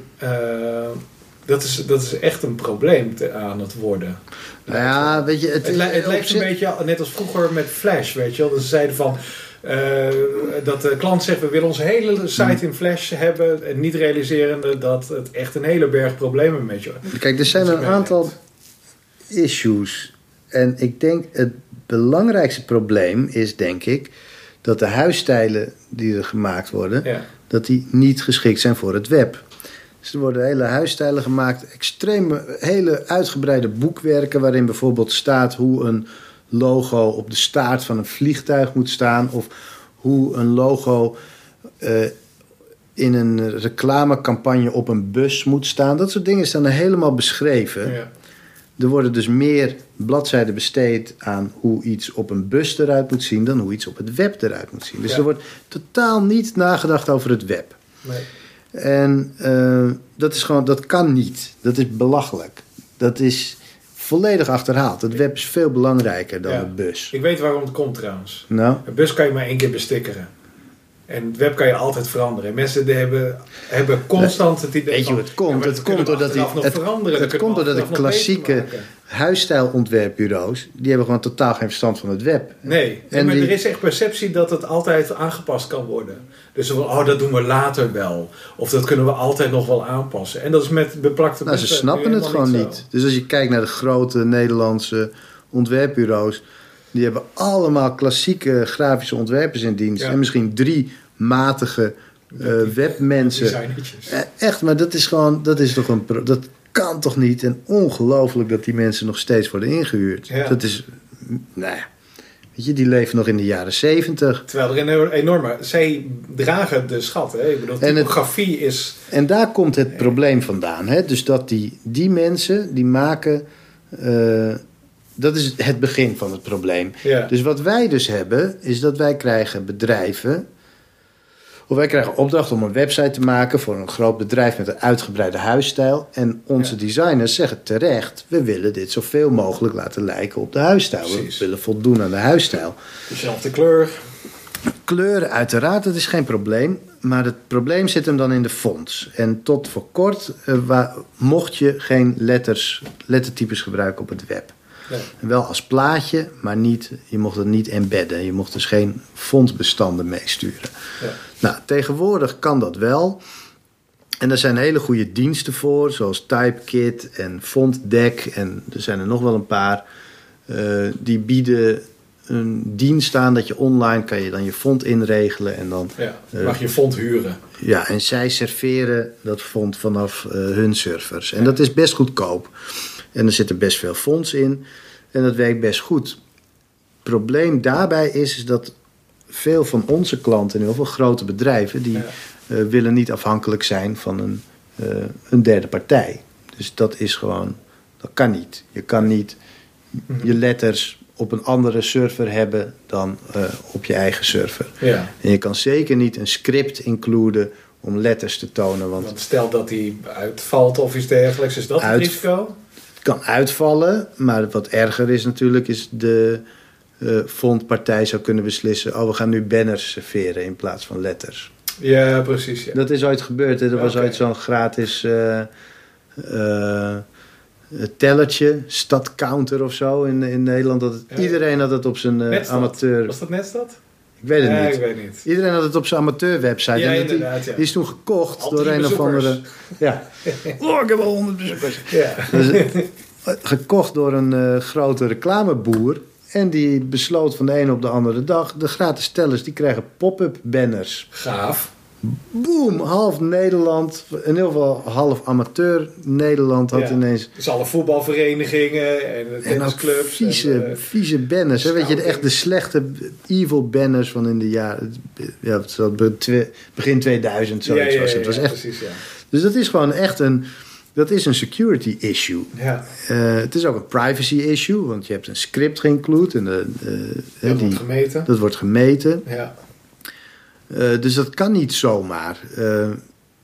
dat, is, dat is echt een probleem te, aan het worden. Nou ja, weet je, het, Het, li- het lijkt een beetje net als vroeger met Flash, weet je wel. Dat ze zeiden van... eh, dat de klant zegt, we willen onze hele site in Flash hebben. En niet realiserende dat het echt een hele berg problemen met je... Kijk, er zijn een aantal issues. En ik denk het belangrijkste probleem is, denk ik, dat de huisstijlen die er gemaakt worden, Ja, dat die niet geschikt zijn voor het web. Dus er worden hele huisstijlen gemaakt, extreme, hele uitgebreide boekwerken waarin bijvoorbeeld staat hoe een logo op de staart van een vliegtuig moet staan of hoe een logo eh, in een reclamecampagne op een bus moet staan. Dat soort dingen staan er helemaal beschreven. ja. Er worden dus meer bladzijden besteed aan hoe iets op een bus eruit moet zien dan hoe iets op het web eruit moet zien. Dus Ja. er wordt totaal niet nagedacht over het web. Nee. En eh, dat is gewoon, dat kan niet. Dat is belachelijk. Dat is volledig achterhaald. Het web is veel belangrijker dan Ja. de bus. Ik weet waarom het komt trouwens. Nou, Een bus kan je maar één keer bestikkeren. En het web kan je altijd veranderen. En mensen die hebben, hebben constant het idee weet je het komt? ja, maar het komt doordat die, het, veranderen. het komt doordat de klassieke huisstijlontwerpbureaus, die hebben gewoon totaal geen verstand van het web. Nee, En maar die- er is echt perceptie dat het altijd aangepast kan worden. Dus van, oh, dat doen we later wel. Of dat kunnen we altijd nog wel aanpassen. En dat is met beplakte Nou, ze bussen snappen het gewoon niet. Dus als je kijkt naar de grote Nederlandse ontwerpbureaus, die hebben allemaal klassieke grafische ontwerpers in dienst. Ja. En misschien drie matige eh, webmensen. Eh, Echt, maar dat is gewoon, dat is toch een, pro- dat kan toch niet? En ongelooflijk dat die mensen nog steeds worden ingehuurd. Ja. Dat is, nou ja, weet je, die leven nog in de jaren zeventig. Terwijl er een enorme... Zij dragen de schat. Hè? Ik bedoel, typografie is... En daar komt het probleem vandaan. Hè? Dus dat die, die mensen, die maken, eh, dat is het begin van het probleem. Ja, Dus wat wij dus hebben, is dat wij krijgen bedrijven. Of wij krijgen opdracht om een website te maken voor een groot bedrijf met een uitgebreide huisstijl. En onze Ja. designers zeggen terecht: we willen dit zoveel mogelijk laten lijken op de huisstijl. We willen voldoen aan de huisstijl. dezelfde kleur. Kleuren, uiteraard, dat is geen probleem. Maar het probleem zit hem dan in de fonts. En tot voor kort eh, mocht je geen letters, lettertypes gebruiken op het web. Nee. Wel als plaatje, maar niet, je mocht het niet embedden. Je mocht dus geen fontbestanden meesturen. Ja. Nou, tegenwoordig kan dat wel. En er zijn hele goede diensten voor, zoals Typekit en FontDeck. En er zijn er nog wel een paar. eh, die bieden een dienst aan dat je online kan je dan je font inregelen. En, dan, Ja, Eh. mag je font huren. ja, en zij serveren dat font vanaf eh, hun servers. En dat is best goedkoop. En er zitten best veel fonts in. En dat werkt best goed. probleem daarbij is, is dat veel van onze klanten, heel veel grote bedrijven, die Ja. eh, willen niet afhankelijk zijn van een, eh, een derde partij. Dus dat is gewoon, dat kan niet. Je kan niet je letters op een andere server hebben dan eh, op je eigen server. Ja. En je kan zeker niet een script includen om letters te tonen, want Want stel dat die uitvalt of iets dergelijks, is dat Uit- het risico? Kan uitvallen. Maar wat erger is natuurlijk, is de eh fondpartij zou kunnen beslissen: oh, we gaan nu banners serveren in plaats van letters. Ja, precies. Ja. Dat is ooit gebeurd. Hè? Er was ooit zo'n gratis eh, tellertje, stadcounter of zo in, in Nederland. Dat het. Iedereen had het op zijn amateur. Was dat net dat? Ik weet het niet. ik weet niet. Iedereen had het op zijn amateurwebsite. Ja, en die, inderdaad, ja. die is toen gekocht Al door een of andere. Ja. Oh, ik heb al honderd bezoekers. Ja. Dus, eh, gekocht door een eh, grote reclameboer. En die besloot van de ene op de andere dag... de gratis tellers die krijgen pop-up banners. Gaaf. Boom! Half Nederland, in ieder geval half amateur Nederland... had Ja. ineens... Dus alle voetbalverenigingen en tennisclubs. vieze, en, eh, vieze banners. Hè? Weet je, de, echt de slechte evil banners van in de jaren... Ja, begin 2000, zoiets was het. Was echt, precies, ja. dus dat is gewoon echt een... Dat is een security issue. Ja, Eh, het is ook een privacy issue, want je hebt een script geïnclude en de, dat die, wordt gemeten. dat wordt gemeten. Ja, Eh, dus dat kan niet zomaar. Eh,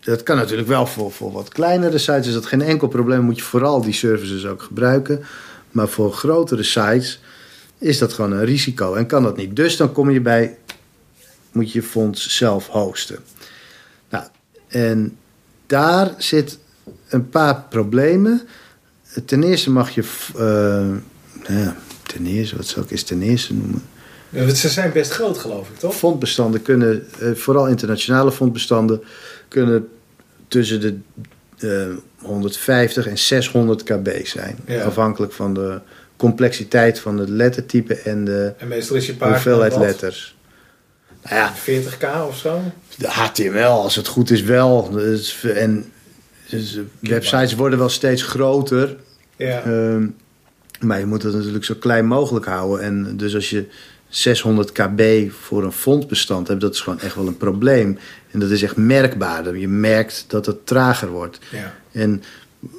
dat kan natuurlijk wel voor, voor wat kleinere sites. Is dat geen enkel probleem. Moet je vooral die services ook gebruiken. Maar voor grotere sites is dat gewoon een risico. En kan dat niet. Dus dan kom je bij... Moet je fonds zelf hosten. Nou, en daar zit een paar problemen. Ten eerste mag je... uh, nou ja, ten eerste, wat zou ik eens ten eerste noemen? Ja, ze zijn best groot, geloof ik, toch? Fondbestanden kunnen, uh, vooral internationale fondbestanden, kunnen tussen de uh, 150 en 600 kb zijn. Ja. Afhankelijk van de complexiteit van het lettertype en de En meestal is je hoeveelheid letters. Nou ja, 40k of zo? de HTML, als het goed is wel. Dus, en dus, websites worden wel steeds groter. Ja. Ehm, maar je moet het natuurlijk zo klein mogelijk houden. En dus als je 600 kb voor een fondbestand hebt, dat is gewoon echt wel een probleem. En dat is echt merkbaar. Je merkt dat het trager wordt. ja. En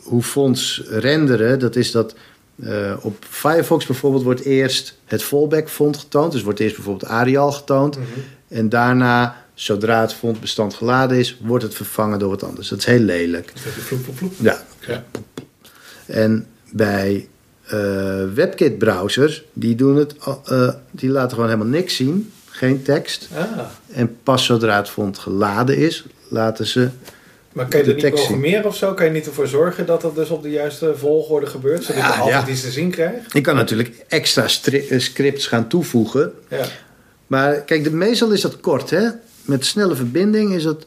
hoe fonts renderen, dat is dat eh, op Firefox bijvoorbeeld wordt eerst het fallback font getoond. Dus wordt eerst bijvoorbeeld Arial getoond. Mhm. En daarna, zodra het fondbestand geladen is, wordt het vervangen door wat anders. Dat is heel lelijk. Dat vloep, vloep, vloep. Ja. Ja. En bij eh, WebKit-browsers, die, doen het, eh, die laten gewoon helemaal niks zien. Geen tekst. Ah. En pas zodra het font geladen is, laten ze... Maar kan je dat niet programmeren of zo? Kan je niet ervoor zorgen dat dat dus op de juiste volgorde gebeurt? Zodat Ja, je altijd ja. iets te zien krijgt? Je kan natuurlijk extra eh, scripts gaan toevoegen. Ja. Maar kijk, de, meestal is dat kort, hè? Met snelle verbinding is dat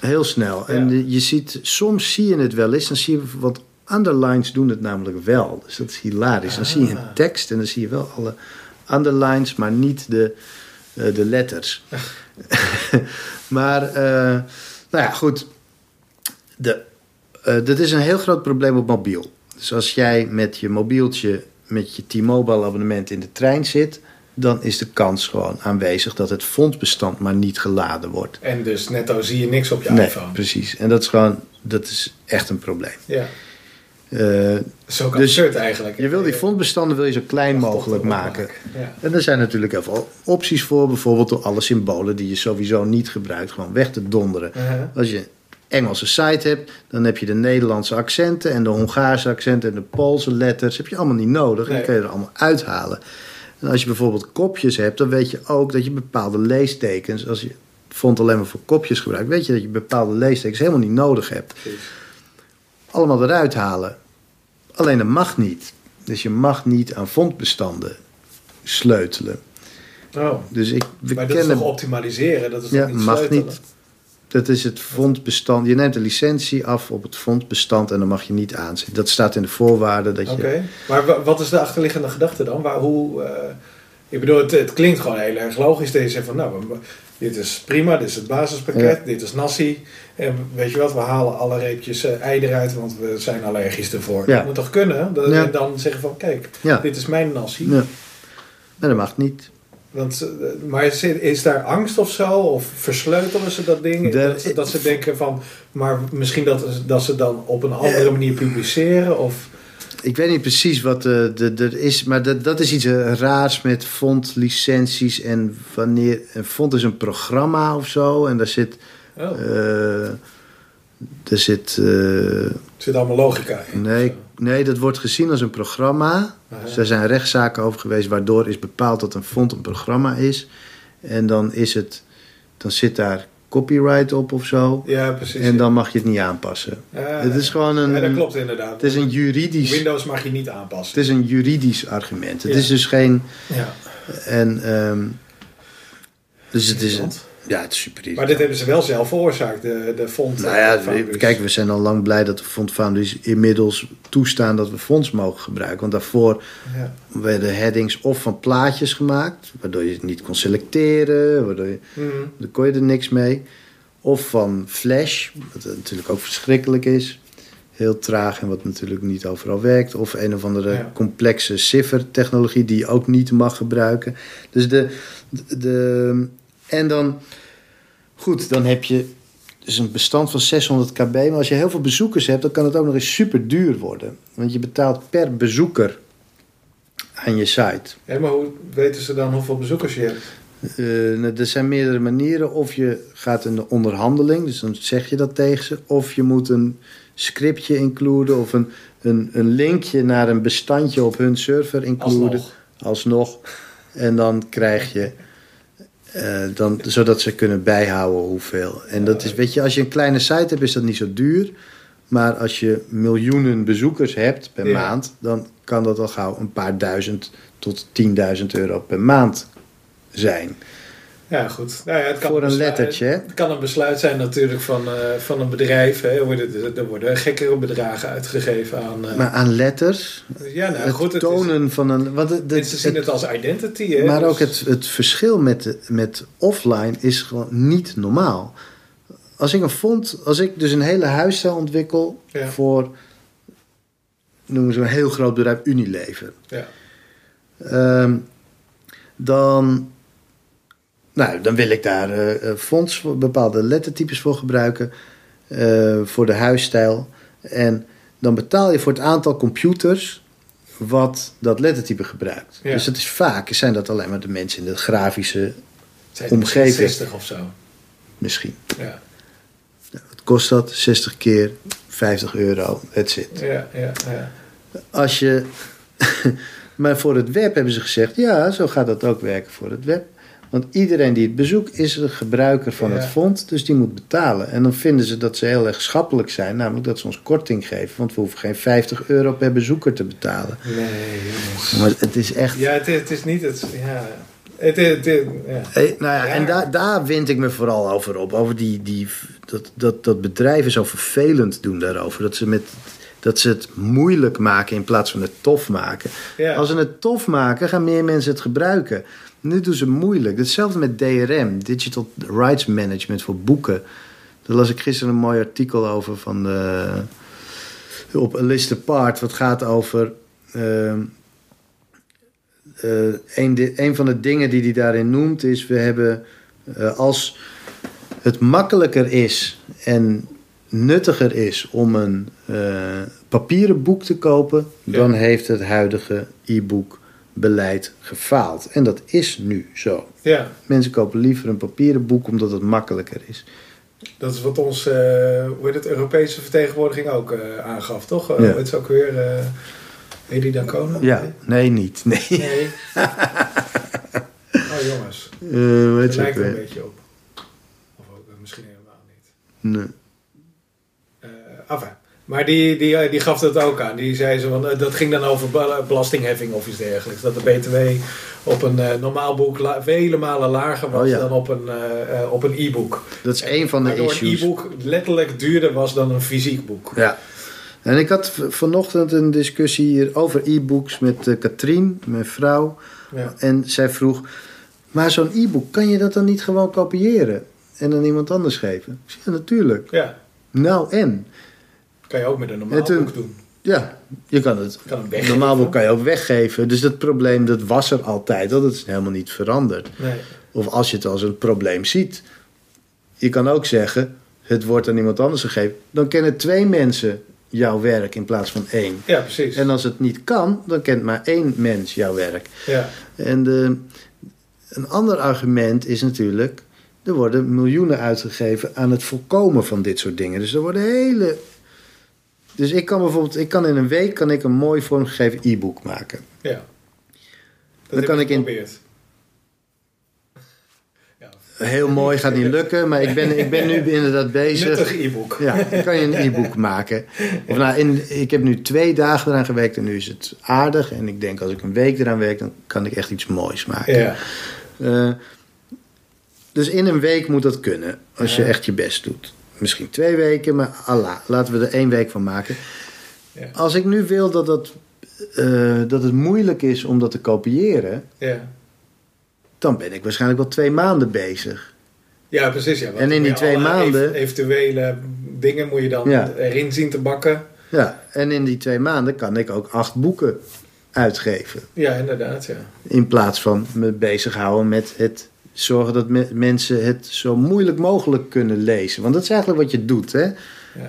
heel snel. En je ziet, soms zie je het wel eens, dan zie je wat underlines doen het namelijk wel. Dus dat is hilarisch. Dan zie je een Ah. tekst en dan zie je wel alle underlines, maar niet de, eh, de letters. maar, eh, nou ja, goed. De, eh, dit is een heel groot probleem op mobiel. Dus als jij met je mobieltje, met je T-Mobile abonnement in de trein zit, dan is de kans gewoon aanwezig dat het fondsbestand maar niet geladen wordt. En dus netto zie je niks op je nee, iPhone. precies. En dat is gewoon, dat is echt een probleem. Ja. Is ook Dus absurd eigenlijk. je wil die fondbestanden wil je zo klein mogelijk maken. Ja. En er zijn natuurlijk heel veel opties voor, bijvoorbeeld door alle symbolen die je sowieso niet gebruikt, gewoon weg te donderen. Uh-huh. Als je een Engelse site hebt, dan heb je de Nederlandse accenten en de Hongaarse accenten en de Poolse letters. heb je allemaal niet nodig. En Nee. die kan je er allemaal uithalen. En als je bijvoorbeeld kopjes hebt, dan weet je ook dat je bepaalde leestekens, als je font alleen maar voor kopjes gebruikt, weet je dat je bepaalde leestekens helemaal niet nodig hebt. Precies. Allemaal eruit halen. Alleen dat mag niet. Dus je mag niet aan fontbestanden sleutelen. Oh. Dus ik Maar dat is toch optimaliseren? Dat is Ja, niet mag sleutelen? niet. Dat is het fondbestand. Je neemt de licentie af op het fondbestand en dan mag je niet aanzetten. Dat staat in de voorwaarden. Dat Oké, je, maar wa- wat is de achterliggende gedachte dan? Waar, hoe, eh, ik bedoel, het, het klinkt gewoon heel erg logisch dat je zegt van, nou, we- dit is prima, dit is het basispakket, dit is nasi. En weet je wat, we halen alle reepjes eh, ei eruit, want we zijn allergisch ervoor. Ja. Dat moet toch kunnen? Dat, Ja. En dan zeggen van, kijk, ja, dit is mijn nasi. ja. Nee, dat mag niet. Want, eh, maar is, is daar angst of zo? Of versleutelen ze dat ding? De- dat, ze, dat ze denken van, maar misschien dat, dat ze dan op een andere manier publiceren? Of, Ik weet niet precies wat er is, maar dat, dat is iets eh, raars met fondlicenties en wanneer. Een fond is een programma of zo en daar zit. Oh, eh er zit. eh, er zit allemaal logica in. nee, nee, dat wordt gezien als een programma. Er zijn rechtszaken over geweest waardoor is bepaald dat een fond een programma is. En dan is het, dan zit daar copyright op of zo. Ja, precies. En dan mag je het niet aanpassen. Ja, het is gewoon een. Ja, dat klopt inderdaad. Het is een juridisch. Windows mag je niet aanpassen. Het is een juridisch argument. Het Ja. is dus geen. Ja. En, ehm, dus het is. Interessant. Ja, het is super Maar dit hebben ze wel zelf veroorzaakt, de, de font. Nou ja, kijk, we zijn al lang blij dat de Fond inmiddels toestaan dat we fonds mogen gebruiken. Want daarvoor Ja. werden headings of van plaatjes gemaakt, waardoor je het niet kon selecteren, waardoor je, Mhm. dan kon je er niks mee. Of van Flash, wat natuurlijk ook verschrikkelijk is. Heel traag en wat natuurlijk niet overal werkt. Of een of andere Ja. complexe cipher-technologie die je ook niet mag gebruiken. Dus de, de- En dan... Goed, dan heb je dus een bestand van 600 kb. Maar als je heel veel bezoekers hebt, dan kan het ook nog eens super duur worden. Want je betaalt per bezoeker aan je site. Ja, maar hoe weten ze dan hoeveel bezoekers je hebt? Eh, er zijn meerdere manieren. Of je gaat in de onderhandeling, dus dan zeg je dat tegen ze. Of je moet een scriptje includen of een, een, een linkje naar een bestandje op hun server includen. Alsnog. Alsnog. En dan krijg je, eh, dan, zodat ze kunnen bijhouden hoeveel. En dat is, weet je, als je een kleine site hebt, is dat niet zo duur. Maar als je miljoenen bezoekers hebt per Ja. maand, dan kan dat al gauw een paar duizend tot 10.000 euro per maand zijn. Ja, goed. Nou ja, het kan Voor een lettertje? Het kan een besluit zijn natuurlijk van, eh, van een bedrijf. Hè. Er, worden, er worden gekkere bedragen uitgegeven aan... eh, Maar aan letters, ja, nou het goed. Het is, tonen van een. Want het, mensen zien het als identity. Hè. maar Dus- ook het, het verschil met, met offline is gewoon niet normaal. Als ik een font, als ik dus een hele huisstijl ontwikkel Ja. voor, noemen ze een heel groot bedrijf, Unilever. Ja. Ehm, dan, nou, dan wil ik daar eh, eh, fonts voor bepaalde lettertypes voor gebruiken. eh, voor de huisstijl. En dan betaal je voor het aantal computers wat dat lettertype gebruikt. Ja. Dus het is vaak zijn dat alleen maar de mensen in de grafische zijn omgeving. 60 of zo. misschien. Ja, Wat kost dat? 60 keer 50 euro. That's it. ja, ja. ja. Als je. maar voor het web hebben ze gezegd: ja, zo gaat dat ook werken voor het web. Want iedereen die het bezoekt is een gebruiker van Ja. het fond, dus die moet betalen. En dan vinden ze dat ze heel erg schappelijk zijn, namelijk dat ze ons korting geven, want we hoeven geen 50 euro per bezoeker te betalen. Nee, jongens. Maar het is echt. Ja, het is, het is niet het... Ja. Het, het, het- ja. Hey, nou ja, Ja. en daar, daar wind ik me vooral over op. Over die, die, dat, dat, dat bedrijven zo vervelend doen daarover. Dat ze, met, dat ze het moeilijk maken in plaats van het tof maken. Ja. Als ze het tof maken, gaan meer mensen het gebruiken. Nu doen ze moeilijk. Hetzelfde met DRM, Digital Rights Management voor boeken. Daar las ik gisteren een mooi artikel over van de, op Aliste Part. Wat gaat over. ehm, eh, een, van de dingen die hij daarin noemt is: we hebben eh, als het makkelijker is en nuttiger is om een eh, papieren boek te kopen, Ja. dan heeft het huidige e-book beleid gefaald. En dat is nu zo. ja, Mensen kopen liever een papieren boek omdat het makkelijker is. dat is wat ons, eh hoe heet het, Europese vertegenwoordiging ook eh, aangaf, toch? Eh Ja. Het is ook weer eh Edi Dancona? Ja, nee, niet. Nee. Nee. oh jongens, Eh, heet het lijkt er een beetje op. Of ook, eh, misschien helemaal niet. Nee. Eh enfin. Maar die, die, eh, die gaf dat ook aan. Die zei zo van, eh, dat ging dan over bela- belastingheffing of iets dergelijks. Dat de BTW op een eh, normaal boek la- vele malen lager was Oh ja. dan op een, op een e-book. Dat is een van de Waardoor issues. een e-book letterlijk duurder was dan een fysiek boek. Ja. En ik had vanochtend een discussie hier over e-books met Katrien, mijn vrouw. Ja. En zij vroeg, maar zo'n e-book, kan je dat dan niet gewoon kopiëren? En aan iemand anders geven? Ik zei, ja, natuurlijk. ja, Nou en? Kan je ook met een normaal toen- boek doen. Ja, je kan het. Kan weggeven. Normaal boek kan je ook weggeven. Dus dat probleem, dat was er altijd. al. Dat is helemaal niet veranderd. Nee. Of als je het als een probleem ziet. Je kan ook zeggen, het wordt aan iemand anders gegeven. Dan kennen twee mensen jouw werk in plaats van één. Ja, precies. En als het niet kan, dan kent maar één mens jouw werk. ja. En de, een ander argument is natuurlijk... er worden miljoenen uitgegeven aan het voorkomen van dit soort dingen. Dus er worden hele... Dus ik kan bijvoorbeeld... Ik kan in een week kan ik een mooi vormgegeven e-book maken. ja. Dat Dan heb kan ik in- geprobeerd. Ja. Heel mooi gaat niet lukken, maar ik ben, ik ben nu inderdaad bezig... Nuttig e-book. Ja, dan kan je een e-book maken. Of nou, in, ik heb nu twee dagen eraan gewerkt en nu is het aardig. En ik denk als ik een week eraan werk, dan kan ik echt iets moois maken. Ja. Eh, dus in een week moet dat kunnen, als je echt je best doet. Misschien twee weken, maar Allah, laten we er één week van maken. Ja. Als ik nu wil dat, dat, eh, dat het moeilijk is om dat te kopiëren, Ja. dan ben ik waarschijnlijk wel twee maanden bezig. Ja, precies. Ja. En in die twee maanden- ev- Eventuele dingen moet je dan Ja. erin zien te bakken. Ja, en in die twee maanden kan ik ook acht boeken uitgeven. Ja, inderdaad. Ja. In plaats van me bezighouden met het zorgen dat me- mensen het zo moeilijk mogelijk kunnen lezen. Want dat is eigenlijk wat je doet. Hè? Ja.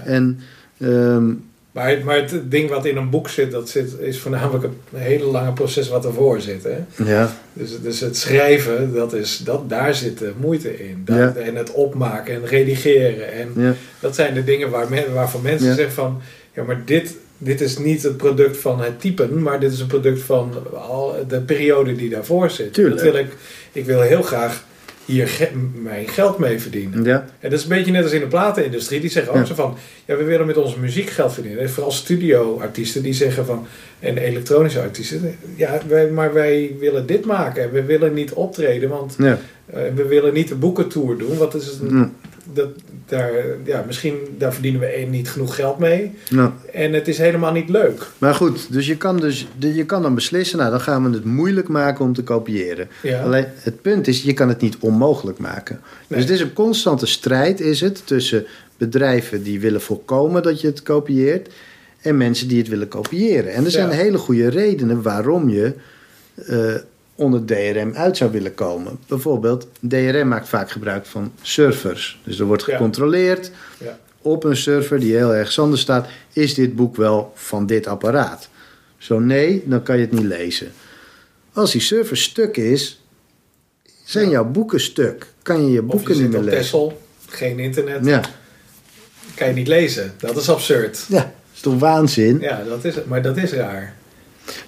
En ehm, Maar, maar het ding wat in een boek zit, dat zit, is voornamelijk een hele lange proces wat ervoor zit. Hè? Ja, Dus, dus het schrijven, dat is, dat, daar zit de moeite in. Dat, Ja. En het opmaken en redigeren. En ja, dat zijn de dingen waar men, waarvan mensen zeggen van... Ja, maar dit, dit is niet het product van het typen, maar dit is een product van al de periode die daarvoor zit. Tuurlijk. Dat wil ik, ik wil heel graag hier ge- mijn geld mee verdienen. ja, En dat is een beetje net als in de platenindustrie. Die zeggen ook Ja. zo van, ja, we willen met onze muziek geld verdienen. En vooral studioartiesten die zeggen van, en elektronische artiesten. Ja, wij, maar wij willen dit maken. En we willen niet optreden, want ja. eh, we willen niet de boekentour doen. Dat is een, Hm. Dat, daar, ja, misschien daar verdienen we één niet genoeg geld mee. En het is helemaal niet leuk. maar goed, dus je kan, dus, je kan dan beslissen, nou dan gaan we het moeilijk maken om te kopiëren. Ja. Alleen het punt is, je kan het niet onmogelijk maken. Nee. Dus het is een constante strijd is het tussen bedrijven die willen voorkomen dat je het kopieert en mensen die het willen kopiëren. En er zijn Ja. hele goede redenen waarom je eh, onder DRM uit zou willen komen. Bijvoorbeeld, DRM maakt vaak gebruik van servers. Dus er wordt gecontroleerd Ja. op een server die heel erg anders staat, is dit boek wel van dit apparaat? Zo nee, dan kan je het niet lezen. Als die server stuk is, zijn Ja. jouw boeken stuk. Kan je je boeken niet zit meer op lezen. Texel, geen internet, Ja, kan je niet lezen. Dat is absurd. ja, is toch waanzin? Ja, dat is het. Maar dat is raar.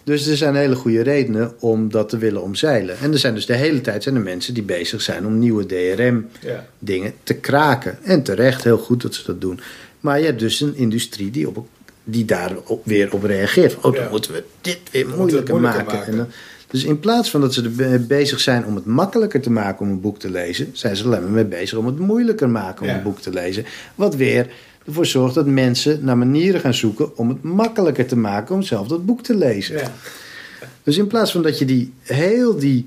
Dus er zijn hele goede redenen om dat te willen omzeilen. En er zijn dus de hele tijd zijn er mensen die bezig zijn om nieuwe DRM-dingen Ja. te kraken. En terecht, heel goed dat ze dat doen. Maar je hebt dus een industrie die, op, die daar op, weer op reageert. Oh, dan Ja. moeten we dit weer moeilijker, moeilijker maken. maken. En dan, dus in plaats van dat ze er be- bezig zijn om het makkelijker te maken om een boek te lezen, zijn ze alleen maar mee bezig om het moeilijker maken om Ja. een boek te lezen. Wat weer ervoor zorgt dat mensen naar manieren gaan zoeken om het makkelijker te maken om zelf dat boek te lezen. Ja. Dus in plaats van dat je die heel die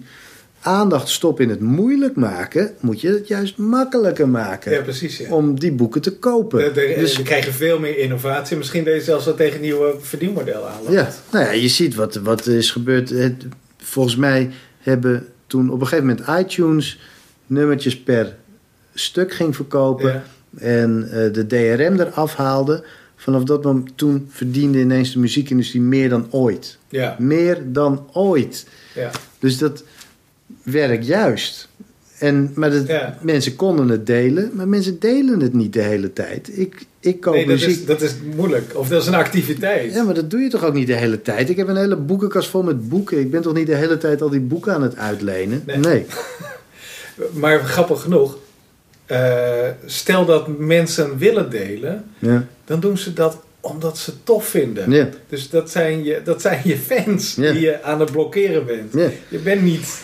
aandacht stopt in het moeilijk maken, moet je het juist makkelijker maken ja, precies. Ja. om die boeken te kopen. De- de- dus we krijgen veel meer innovatie. Misschien je zelfs wat tegen nieuwe verdienmodellen aanloopt. ja, nou ja, je ziet wat, wat is gebeurd. Het, volgens mij hebben toen op een gegeven moment iTunes nummertjes per stuk ging verkopen Ja. En eh, de DRM eraf haalde. Vanaf dat moment toen verdiende ineens de muziekindustrie meer dan ooit. Ja. Meer dan ooit. Ja. Dus dat werkt juist. En, maar dat, Ja. mensen konden het delen, maar mensen delen het niet de hele tijd. Ik, ik koop Nee, dat muziek. is, dat is moeilijk. Of dat is een activiteit. Ja, maar dat doe je toch ook niet de hele tijd? Ik heb een hele boekenkast vol met boeken. Ik ben toch niet de hele tijd al die boeken aan het uitlenen? Nee. Nee. Maar grappig genoeg, eh, stel dat mensen willen delen, Ja. dan doen ze dat omdat ze het tof vinden. Ja. Dus dat zijn je, dat zijn je fans Ja. die je aan het blokkeren bent. Ja. Je bent niet...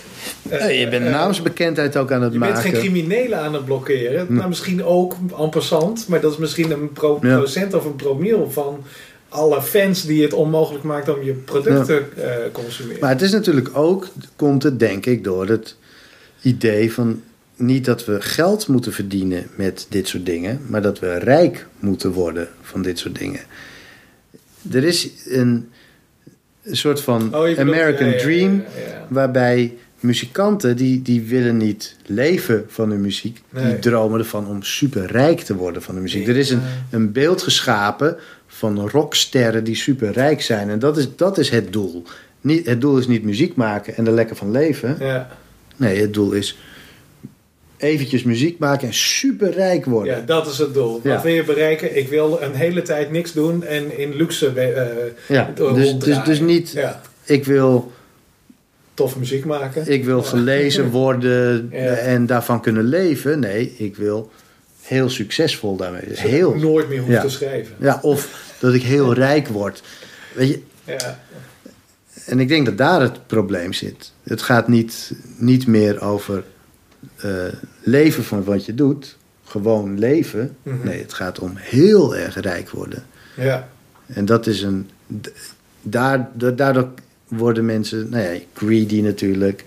eh, Ja, je bent eh, naamsbekendheid ook aan het Je maken. bent geen criminelen aan het blokkeren. Hm. Nou, misschien ook en passant, maar dat is misschien een pro- Ja. procent of een promiel van alle fans die het onmogelijk maakt om je product te eh, consumeren. Maar het is natuurlijk ook, komt het denk ik door het idee van niet dat we geld moeten verdienen met dit soort dingen, maar dat we rijk moeten worden van dit soort dingen. Er is een, een soort van Oh, bedoelt- American ja, ja, Dream ja, waarbij muzikanten die, die willen niet leven van hun muziek, die dromen ervan om superrijk te worden van de muziek. Er is een, een beeld geschapen van rocksterren die superrijk zijn en dat is, dat is het doel. Niet, het doel is niet muziek maken en er lekker van leven. Ja, Nee, het doel is eventjes muziek maken en superrijk worden. ja, dat is het doel. Ja. Wat wil je bereiken? Ik wil een hele tijd niks doen en in luxe eh Ja, dus, ronddraaien. dus, dus niet, Ja, ik wil, tof muziek maken. ik wil gelezen worden en daarvan kunnen leven. Nee, ik wil heel succesvol daarmee. Dus heel, ik nooit meer hoef te schrijven. ja, of dat ik heel rijk word. Weet je, Ja, en ik denk dat daar het probleem zit. Het gaat niet, niet meer over eh, leven van wat je doet, gewoon leven. Mhm. Nee, het gaat om heel erg rijk worden. ja. En dat is een. d- Daar, da- daardoor worden mensen, nou ja, greedy natuurlijk.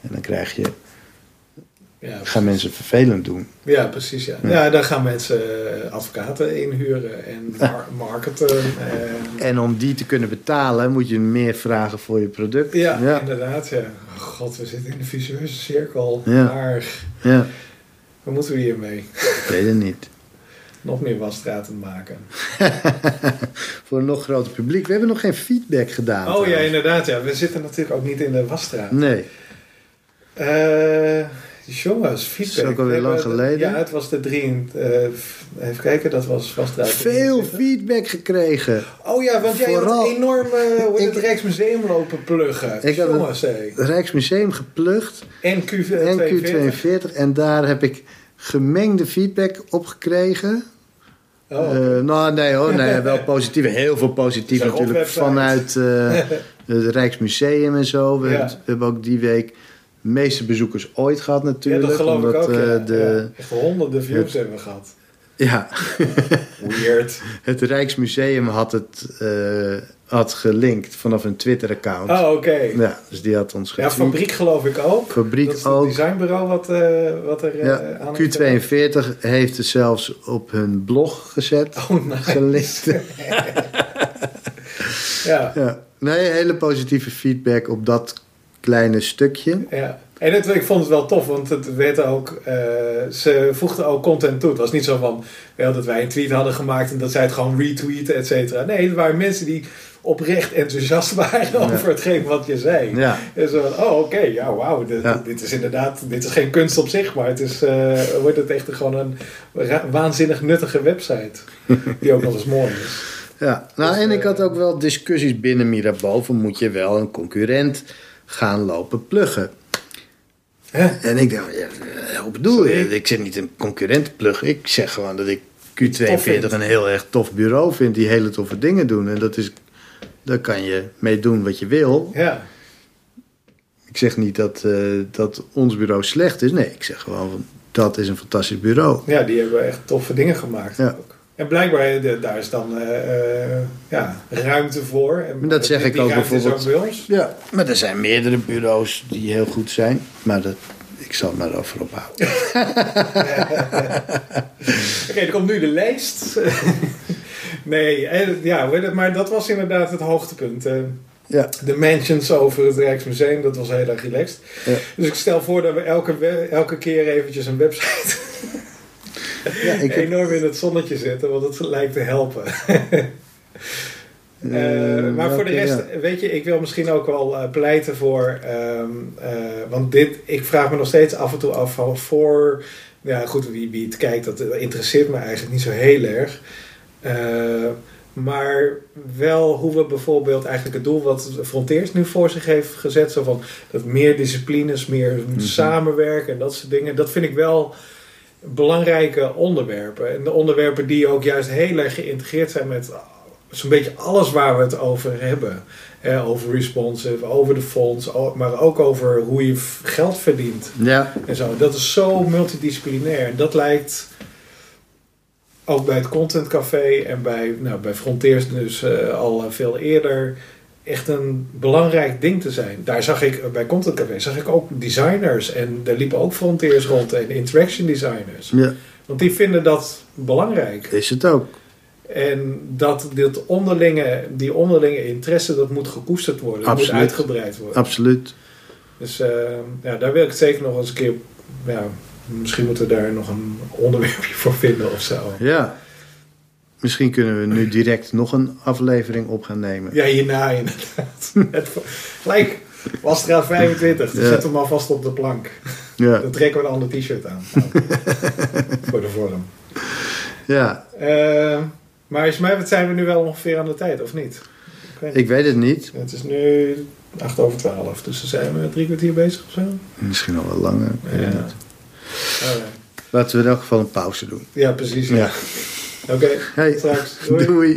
En dan krijg je, ja. gaan mensen vervelend doen. Ja, precies. Ja. Ja. daar gaan mensen eh, advocaten inhuren en mar- marketen. En, En om die te kunnen betalen, moet je meer vragen voor je product. ja, ja, inderdaad. Ja. Oh, God, we zitten in een visueuze cirkel. Ja. Maar ja, wat moeten we hiermee? ik weet het niet. nog meer wasstraten maken. Voor een nog groter publiek. We hebben nog geen feedback gedaan. Oh ja, inderdaad. Ja. We zitten natuurlijk ook niet in de wasstraat. Nee. Eh jongens, feedback. Is ook alweer We lang geleden. Ja, het was de drie... eh, even kijken, dat was wasstraat. Veel feedback gekregen. Oh ja, want jij Vooral- had enorm eh, heet het Rijksmuseum lopen pluggen. Ik Jongens. Het Rijksmuseum geplukt. En en Q42. Q42. En daar heb ik gemengde feedback op gekregen. Oh, Eh, nou, nee hoor, nee, wel positief. Heel veel positief natuurlijk vanuit eh, het Rijksmuseum en zo. We, Ja. we hebben ook die week meeste bezoekers ooit gehad ja, natuurlijk. dat geloof ik ook. eh, ja. de, Ja, Echt honderden views het- hebben we gehad. ja, Weird. het Rijksmuseum had het eh, had gelinkt vanaf een Twitter-account. Oh, oké. Ja, dus die had ons Ja, fabriek geloof ik ook. Fabriek dat is het ook. designbureau wat, eh, wat er Ja, aan heeft Q42 heeft het zelfs op hun blog gezet. Oh, nice. Gelinkt. Ja, Ja. Nee, hele positieve feedback op dat kleine stukje. ja. En het, ik vond het wel tof, want het werd ook, eh, ze voegden ook content toe. Het was niet zo van wel dat wij een tweet hadden gemaakt en dat zij het gewoon retweeten, et cetera. Nee, er waren mensen die oprecht enthousiast waren over hetgeen wat je zei. Ja, En zo van, oh oké, ja wauw, dit, Ja. dit is inderdaad, dit is geen kunst op zich, maar het is, eh, wordt het echt gewoon een waanzinnig nuttige website. Die ook nog eens mooi is. ja. Nou, Dus, en ik eh, had ook wel discussies binnen Mirabeau. van Moet je wel een concurrent gaan lopen pluggen? Hè? En ik dacht, ja, hoe bedoel je? Ik zit niet een concurrent te pluggen. Ik zeg gewoon dat ik Tof Q42 vindt. een heel erg tof bureau vind. Die hele toffe dingen doen. En dat is, daar kan je mee doen wat je wil. Ja, Ik zeg niet dat, eh, dat ons bureau slecht is. Nee, ik zeg gewoon van, dat is een fantastisch bureau. ja, die hebben echt toffe dingen gemaakt Ja. ook. En blijkbaar, eh, de- daar is dan eh, eh, ja, ruimte voor. En dat zeg ik ook bijvoorbeeld. Ja, maar er zijn meerdere bureaus die heel goed zijn. Maar dat, ik zal het maar over ophouden. Oké, er komt nu de lijst. nee, ja, maar dat was inderdaad het hoogtepunt. Ja, de mentions over het Rijksmuseum, dat was heel erg relaxed. Ja. Dus ik stel voor dat we elke, elke keer eventjes een website ja ik heb, enorm in het zonnetje zetten, want het lijkt te helpen. Eh, maar voor de rest, ja. weet je, ik wil misschien ook wel eh, pleiten voor. ehm, eh, want dit, ik vraag me nog steeds af en toe af van voor. Ja, goed, wie, wie het kijkt, dat interesseert me eigenlijk niet zo heel erg. Maar wel hoe we bijvoorbeeld eigenlijk het doel wat Frontiers nu voor zich heeft gezet. Zo van dat meer disciplines, meer samenwerken en dat soort dingen. Dat vind ik wel belangrijke onderwerpen. En de onderwerpen die ook juist heel erg geïntegreerd zijn met zo'n beetje alles waar we het over hebben. Eh, over responsive, over de fonds, maar ook over hoe je geld verdient Ja, en zo. Dat is zo multidisciplinair. Dat lijkt ook bij het Content Café en bij, nou, bij Frontiers dus eh, al veel eerder echt een belangrijk ding te zijn. Daar zag ik, bij Content Café zag ik ook designers en daar liepen ook Frontiers rond en interaction designers. ja, Want die vinden dat belangrijk. is het ook. En dat dit onderlinge, die onderlinge interesse, dat moet gekoesterd worden. Dat moet uitgebreid worden. Absoluut. Dus eh, ja, daar wil ik het zeker nog eens een keer... Ja, misschien moeten we daar nog een onderwerpje voor vinden of zo. Ja. Misschien kunnen we nu direct nog een aflevering op gaan nemen. Ja, hierna inderdaad. Het, gelijk, Wasstraat 25. Dan Ja. we hem alvast op de plank. Ja. Dan trekken we een ander t-shirt aan. Voor de vorm. ja. Eh, maar is mij, wat zijn we nu wel ongeveer aan de tijd, of niet? Ik weet niet. Ik weet het niet. Het is nu 8 over 12, dus dan zijn we drie kwartier bezig of zo. Misschien al wel langer. Ja. Laten we in elk geval een pauze doen. Ja, precies. Ja. Oké, Hey. straks. Doei. Doei.